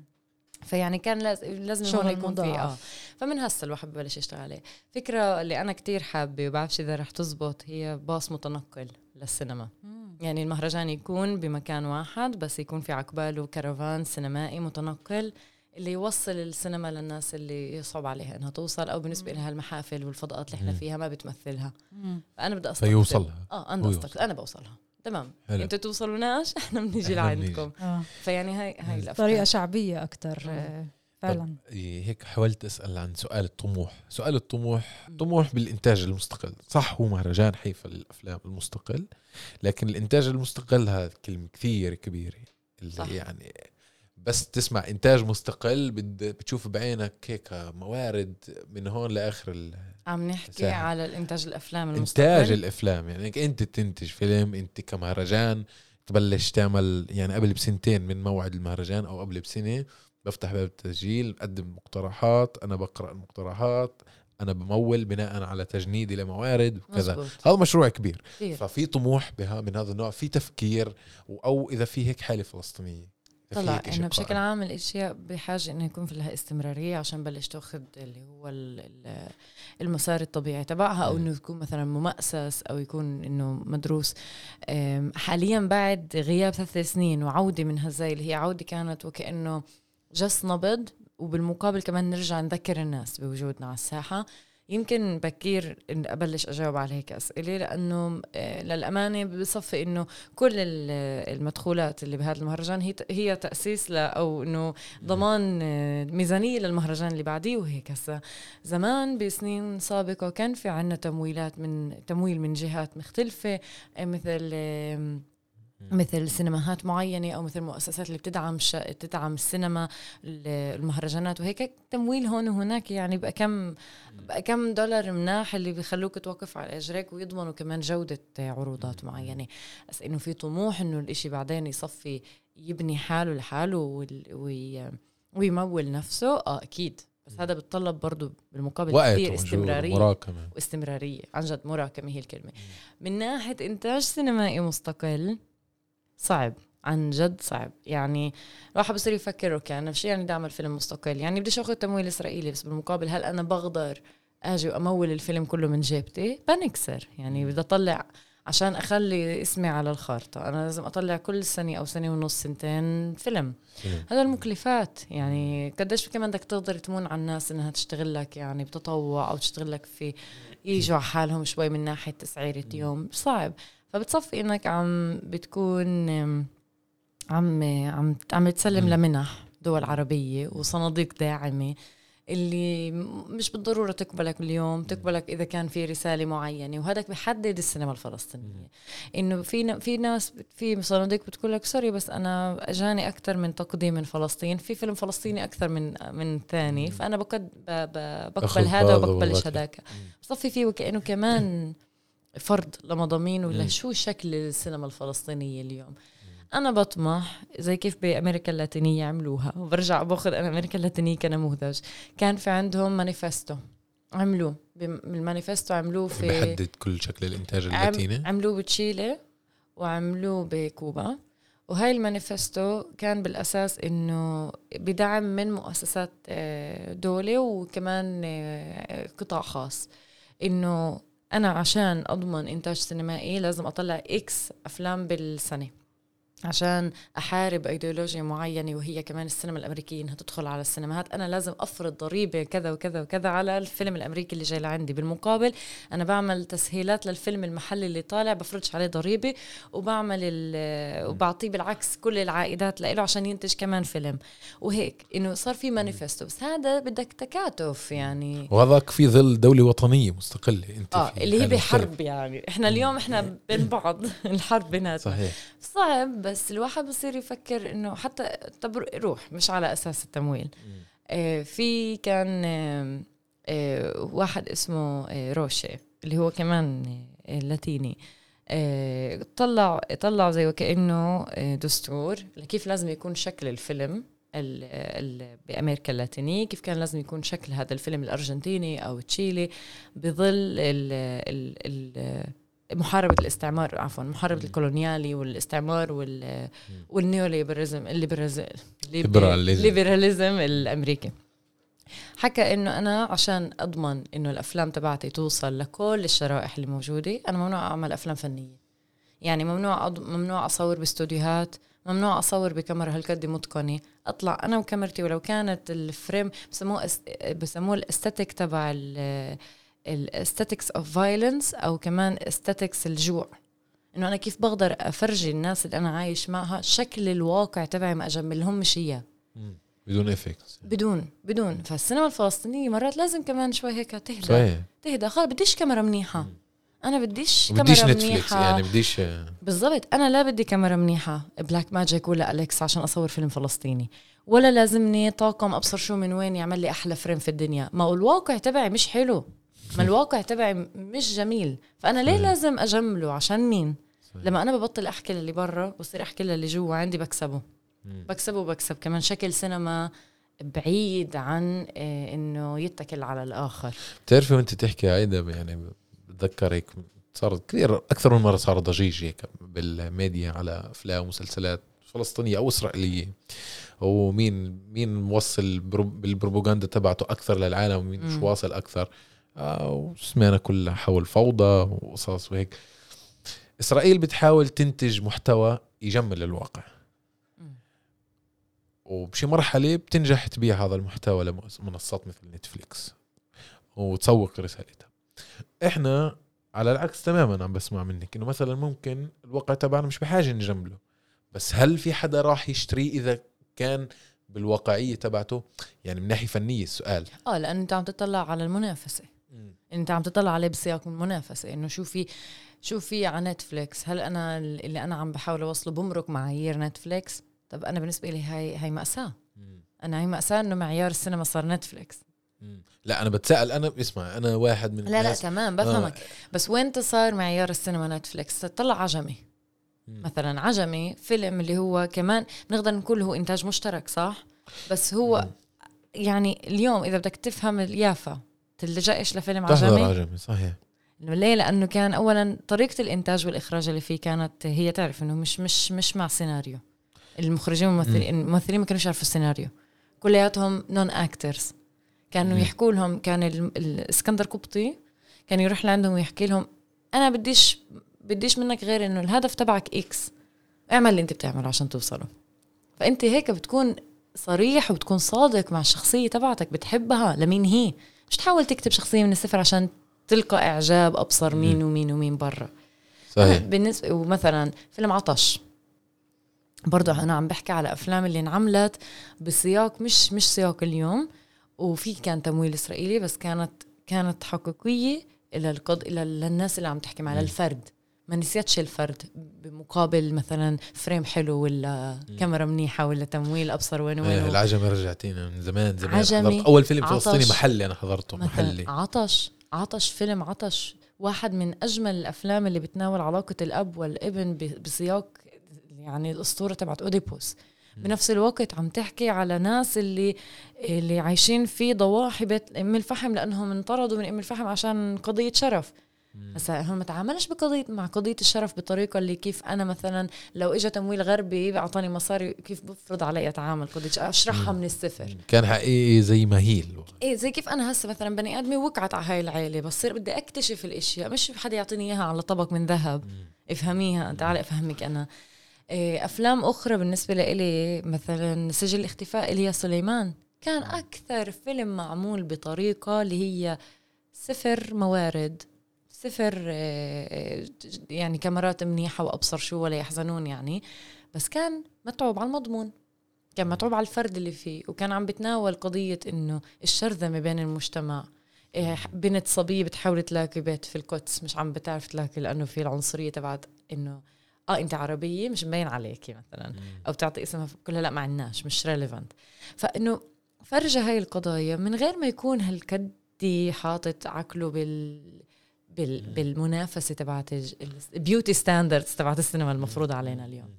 فيعني كان لازم شغل هون يكون في آه. فمن هسه الواحد ببلش يشتغل عليه فكرة اللي أنا كتير حابة وبعرفش إذا رح تزبط هي باص متنقل للسينما مم. يعني المهرجان يكون بمكان واحد بس يكون في عقباله كرفان سينمائي متنقل اللي يوصل السينما للناس اللي يصعب عليها إنها توصل أو بالنسبة لها المحافل والفضاءات اللي إحنا. فيها ما بتمثلها مم. فأنا بدي أستقطب فيوصلها آه أنا. أستقطب أنا بوصلها تمام حلو. أنتوا توصلوناش إحنا بنيجي بنيجي. لعندكم آه. فيعني هاي هاي الأفكار شعبية أكتر مم. آه، فعلا. إيه، هيك حاولت أسأل عن سؤال الطموح. سؤال الطموح طموح بالإنتاج المستقل. صح هو مهرجان حيفا للافلام المستقل لكن الإنتاج المستقل هذا كلمة كثير كبيرة. اللي صح. يعني بس تسمع إنتاج مستقل بد- بتشوف بعينك هيك موارد من هون لآخر ال- عم نحكي ساعة. على الإنتاج الأفلام المستقل. انتاج الأفلام يعني إنك أنت تنتج فيلم أنت كمهرجان تبلش تعمل يعني قبل بسنتين من موعد المهرجان أو قبل بسنة بفتح باب التسجيل بقدم مقترحات أنا بقرأ المقترحات أنا بمول بناء على تجنيدي لموارد وكذا. هذا مشروع كبير. كثير ففي طموح بها من هذا النوع في تفكير أو إذا في هيك حالة فلسطينية. طلع إنه بشكل قائم. عام الإشياء بحاجة إنه يكون في لها استمرارية عشان بلش تأخذ اللي هو ال- ال- المسار الطبيعي تبعها أو مم. إنه يكون مثلا ممأسس أو يكون إنه مدروس. حاليا بعد غياب ثلاث سنين وعودة من هالزي اللي هي عودة كانت وكأنه جس نبض وبالمقابل كمان نرجع نذكر الناس بوجودنا على الساحة. يمكن بكير أبلش أجاوب على هيك أسئلة لأنه آه، للأمانة بصفي إنه كل ال- المدخولات اللي بهذا المهرجان هي هي تأسيس ل أو إنه ضمان آه، ميزانية للمهرجان اللي بعديه وهيك. هسا زمان بسنين سابقة كان في عنا تمويلات من تمويل من جهات مختلفة آه، مثل مثل سينماهات معينة أو مثل مؤسسات اللي بتدعم ش... تدعم السينما ال- المهرجانات وهيك. تمويل هون وهناك يعني بقى كم بقى كم دولار مناح اللي بيخلوك توقف على إجريك ويضمنوا كمان جودة عروضات معينة. بس إنه في طموح إنه الإشي بعدين يصفي يبني حاله لحاله وال- وي... ويمول نفسه. آه أكيد. بس هذا بتطلب برضه بالمقابل وقت كثير ومجهود استمرارية. ومراكمه واستمرارية. عن جد مراكمة هي الكلمة. من ناحية إنتاج سينمائي مستقل صعب عن جد صعب. يعني الواحد بصير يفكر okay أنا شو يعني بدي اعمل فيلم مستقل. يعني بديش آخذ تمويل إسرائيلي بس بالمقابل هل أنا بقدر آجي وأمول الفيلم كله من جيبتي؟ بنكسر. يعني بدي أطلع عشان أخلي اسمي على الخارطة. أنا لازم أطلع كل سنة أو سنة ونص سنتين فيلم. هذا المكلفات. يعني قديش كمان بدك تقدر تمون على الناس إنها تشتغل لك يعني بتطوع أو تشتغل لك في يجوا على حالهم شوي من ناحية تسعيرة يوم. صعب. فبتصفي إنك عم بتكون عم عم عم تسلم. لمنح دول عربية وصناديق داعمة اللي مش بالضرورة تقبلك اليوم تقبلك إذا كان في رسالة معينة وهذاك بحدد السينما الفلسطينية. إنه في في ناس في صناديق بتقول لك sorry بس أنا أجاني أكثر من تقديم من فلسطين في فيلم فلسطيني أكثر من من ثاني فأنا بقد بقبل هذا وبقبلش. هذاك بصفي فيه وكانه كمان فرض لمضامين ولا. شو شكل السينما الفلسطينية اليوم؟ أنا بطمح زي كيف بأمريكا اللاتينية عملوها وبرجع بأخذ أنا أمريكا اللاتينية كنموذج. كان في عندهم مانيفستو. عملوه. بم- المانيفستو عملوه في بحدد كل شكل الإنتاج اللاتيني. عملوه بتشيلي وعملوه بكوبا. وهاي المانيفستو كان بالأساس إنه بدعم من مؤسسات آه، دولة وكمان آه، قطاع خاص. إنه أنا عشان أضمن إنتاج سينمائي لازم أطلع X أفلام بالسنة. عشان أحارب ايديولوجيا معينة وهي كمان السينما الأمريكية إنها تدخل على السينمات. أنا لازم أفرض ضريبة كذا وكذا وكذا على الفيلم الأمريكي اللي جاي لعندي. بالمقابل أنا بعمل تسهيلات للفيلم المحلي اللي طالع بفرضش عليه ضريبة وبعمل وبعطيه بالعكس كل العائدات له عشان ينتج كمان فيلم. وهيك إنه صار في مانيفستو بس هذا بدك تكاتف يعني. وهذاك في ظل دولة وطنية مستقلة أنت آه اللي هي. بحرب يعني. إحنا اليوم إحنا بين بعض. الحرب بيناتنا صحيح. صعب بس الواحد بصير يفكر إنه حتى طب روح مش على أساس التمويل. آه في كان آه آه واحد اسمه آه روشي اللي هو كمان آه لاتيني. آه طلع طلع زي وكانه آه دستور لكيف لازم يكون شكل الفيلم ال ال بأمريكا اللاتينية كيف كان لازم يكون شكل هذا الفيلم الأرجنتيني أو تشيلي بظل ال ال ال محاربة الاستعمار عفوا محاربة الكولونيالي والاستعمار وال وال neo liberalism ال liberalism liberalism. ال liberalism الأمريكي. حكى إنه أنا عشان أضمن إنه الأفلام تبعتي توصل لكل الشرائح اللي موجودة أنا ممنوع أعمل أفلام فنية. يعني ممنوع أض... ممنوع أصور باستوديوهات ممنوع أصور بكاميرا هالقد متقنة. أطلع أنا وكاميرتي ولو كانت ال frame بسموه أس... بسموه ال aesthetic تبع ال aesthetics of violence أو كمان aesthetics الجوع. إنه أنا كيف بقدر أفرجي الناس اللي أنا عايش معها شكل الواقع تبعي ما أجمل لهم مش إياه. بدون effects بدون بدون. فالسينما الفلسطينية مرات لازم كمان شوي هيك تهدى. صحيح. تهدى. خلص بديش كاميرا منيحة. أنا بديش بديش كاميرا منيحة. يعني بديش بالضبط. أنا لا بدي كاميرا منيحة. Blackmagic ولا Alexa عشان أصور فيلم فلسطيني. ولا لازمني طاقم أبصر شو من وين يعمل لي أحلى frame في الدنيا. ما هو الواقع تبعي مش حلو. ما الواقع تبعي مش جميل فأنا ليه. لازم أجمله عشان مين. لما أنا ببطل أحكي للي برا بصير أحكي للي جوا عندي بكسبه. بكسبه وبكسب كمان شكل سينما بعيد عن آه، إنه يتكل على الآخر بتعرفي وأنت تحكي هيدا يعني بتذكر هيك صارت كثير أكثر من مرة صار ضجيج هيك بالميديا على أفلام ومسلسلات فلسطينية أو إسرائيلية ومين مين موصل برو- بالبروباغندا تبعته أكثر للعالم ومين مش. واصل أكثر وسمعنا كلها حول فوضى وقصص وهيك. إسرائيل بتحاول تنتج محتوى يجمل الواقع. وبشي مرحلة بتنجح تبيع هذا المحتوى لمنصات مثل نتفليكس وتسوق رسالتها. إحنا على العكس تماما عم بسمع منك إنه مثلا ممكن الواقع تبعنا مش بحاجة نجمله. بس هل في حدا راح يشتريه إذا كان بالواقعية تبعته؟ يعني من ناحية فنية السؤال. آه لأنه أنت عم تطلع على المنافسة. إنت عم تطلع عليه بسياق المنافسه إنه شو في شو في على Netflix؟ هل أنا اللي أنا عم بحاول أوصله بمرق معايير Netflix؟ طب أنا بالنسبة لي هاي هاي مأساة. أنا هي مأساة إنه معيار السينما صار Netflix. مم. لا أنا بتساءل أنا اسمع أنا واحد من لا لا الناس. تمام بفهمك. بس وين صار معيار السينما Netflix؟ تطلع عجمي. مم. مثلا عجمي فيلم اللي هو كمان بنقدر نقول هو إنتاج مشترك صح؟ بس هو مم. يعني اليوم إذا بدك تفهم اليافا تلجأش لفيلم تحضر عجمي؟ عجمي صحيح. ليه؟ لأنه كان اولا طريقة الإنتاج والإخراج اللي فيه كانت هي تعرف إنه مش مش مش مع سيناريو المخرجين والممثلين الممثلين ما كانوش يعرفوا السيناريو. كلياتهم non actors كانوا. يحكوا لهم كان ال- الاسكندر قبطي كان يروح لعندهم ويحكي لهم أنا بديش بديش منك غير إنه الهدف تبعك X اعمل اللي أنت بتعمله عشان توصله. فأنت هيك بتكون صريح وبتكون صادق مع الشخصية تبعتك بتحبها لمين هي. مش تحاول تكتب شخصية من الصفر عشان تلقى إعجاب أبصر مين ومين ومين برا. صحيح. بالنسبة ومثلا فيلم عطش. برضو أنا عم بحكي على أفلام اللي انعملت بسياق مش مش سياق اليوم وفي كان تمويل إسرائيلي بس كانت كانت حقيقية إلى القض إلى للناس اللي عم تحكي مع. للفرد ما نسيتش الفرد بمقابل مثلا فريم حلو ولا كاميرا منيحة ولا تمويل أبصر وين وين العجمي رجعتينا من زمان زمان. عجمي، حضرت أول فيلم. فلسطيني محلي أنا حضرته محلي. عطش عطش فيلم عطش. واحد من أجمل الأفلام اللي بتناول علاقة الأب والابن بسياق يعني الأسطورة تبعت أوديبوس. بنفس الوقت عم تحكي على ناس اللي اللي عايشين في ضواحي بيت أم الفحم لأنهم انطردوا من أم الفحم عشان قضية شرف. بس هم ما تعاملش بقضيه مع قضية الشرف بطريقة اللي كيف أنا مثلا لو اجى تمويل غربي اعطاني مصاري كيف بفرض علي أتعامل قضية؟ أشرحها من الصفر. كان حقيقي زي مهيل. إيه زي كيف أنا هسه مثلا بني آدمي وقعت على هاي العيلة بصير بدي أكتشف الأشياء مش حدا يعطيني إياها على طبق من ذهب. افهميها تعالي أفهمك أنا. إيه أفلام أخرى بالنسبة لإلي مثلا سجل الاختفاء إليا سليمان. كان أكثر فيلم معمول بطريقة اللي هي صفر موارد. صفر إيه، يعني كاميرات منيحة وأبصر شو ولا يحزنون يعني. بس كان متعوب على المضمون كان متعوب على الفرد اللي فيه وكان عم بتناول قضية إنه الشرذمة بين المجتمع. إيه، بنت صبية بتحاول تلاقي بيت في القدس مش عم بتعرف تلاقي لأنه في العنصرية تبعت إنه آه أنت عربية مش مبين عليكي مثلا أو تعطي اسمها كلها لا ما عندناش مش ريليفنت فإنه فرجة هاي القضايا من غير ما يكون هالقد حاطط عقله بال بال بالمنافسة تبعت ال beauty standards تبعت السينما المفروضة علينا اليوم.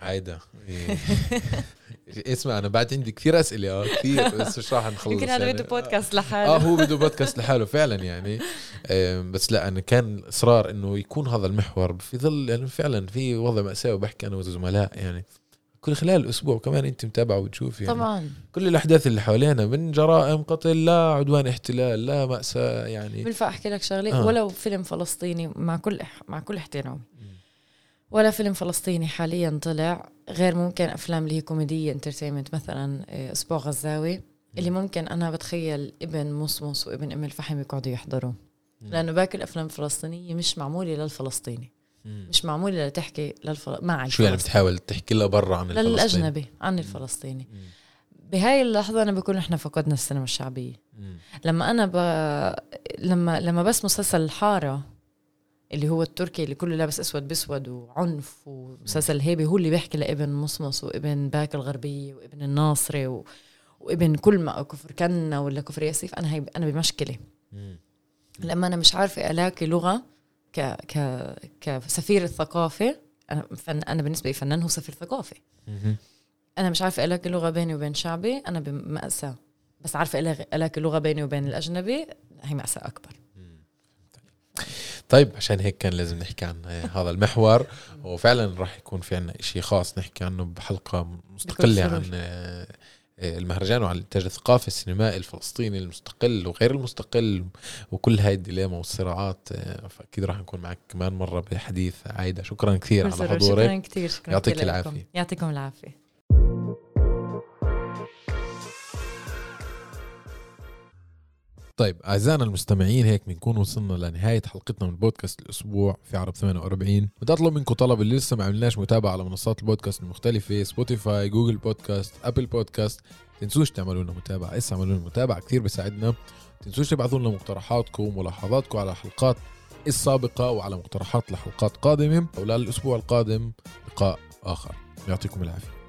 عايدة. إيه. اسمع أنا بعد عندي كثير أسئلة آه كثير بس مش راح نخلص. يمكن هذا يعني. بده بودكاست آه لحاله. هو بده بودكاست لحاله فعلا يعني. آه، بس لا أنا كان إصرار إنه يكون هذا المحور في ظل يعني فعلا في وضع ماساوي بحكي أنا والزملاء يعني. كل خلال الأسبوع كمان أنت متابعة وتشوف يعني. طبعا. كل الأحداث اللي حوالينا من جرائم قتل لا عدوان احتلال لا مأساة يعني. بنفع احكي لك شغلة آه. ولو فيلم فلسطيني مع كل مع كل احترامي. ولا فيلم فلسطيني حاليا طلع غير ممكن أفلام اللي هي كوميدية انترتينمنت مثلا آه، أسبوع غزاوي. اللي ممكن أنا بتخيل ابن مصمص وابن أم الفحم يقعدوا يحضروا لأنه باقي الأفلام الفلسطينية مش معمولة للفلسطيني. مش معمولة لتحكي للفل... مع شو يعني. بتحاول تحكي لها برا عن الفلسطيني للأجنبي عن الفلسطيني مم. بهاي اللحظة أنا بكون إحنا فقدنا السينما الشعبية مم. لما أنا ب... لما لما بس مسلسل الحاره اللي هو التركي اللي كله لابس أسود بأسود وعنف ومسلسل الهيبه هو اللي بيحكي لابن مصمص وابن باك الغربيه وابن الناصري و... وابن كل ما كفر كنا ولا كفر ياسيف أنا هي أنا بمشكلة مم. لما أنا مش عارفة ألاقي لغة ك ك كسفير الثقافة أنا فن... أنا بالنسبة لي فنان هو سفير ثقافة. أنا مش عارفة الاقي لغة بيني وبين شعبي أنا بمأساة. بس عارفة الاقي ألاقي لغة بيني وبين الأجنبي هي مأساة أكبر. طيب عشان هيك كان لازم نحكي عن هذا المحور وفعلا راح يكون في عنا شيء خاص نحكي عنه بحلقة مستقلة بكل عن المهرجان وعن الانتاج الثقافي السينمائي الفلسطيني المستقل وغير المستقل وكل هاي ال dilemma والصراعات آه، فأكيد راح نكون معك كمان مرة بحديث عايدة. شكرا كثير على شكرا حضورك. كثير. شكرا يعطيك. العافية. يعطيكم العافية. طيب أعزائنا المستمعين هيك بنكون وصلنا لنهاية حلقتنا من بودكاست الأسبوع في عرب 48 بدي اطلب منكم طلب اللي لسه ما عملناش متابعة على منصات البودكاست المختلفة Spotify Google Podcast Apple Podcast تنسوش تعملوا لنا متابعة اسا اعملوا لنا متابعة كثير بيساعدنا تنسوش تبعثوا لنا مقترحاتكم وملاحظاتكم على الحلقات السابقه وعلى مقترحات لحلقات قادمة. وللاسبوع القادم لقاء آخر. يعطيكم العافية.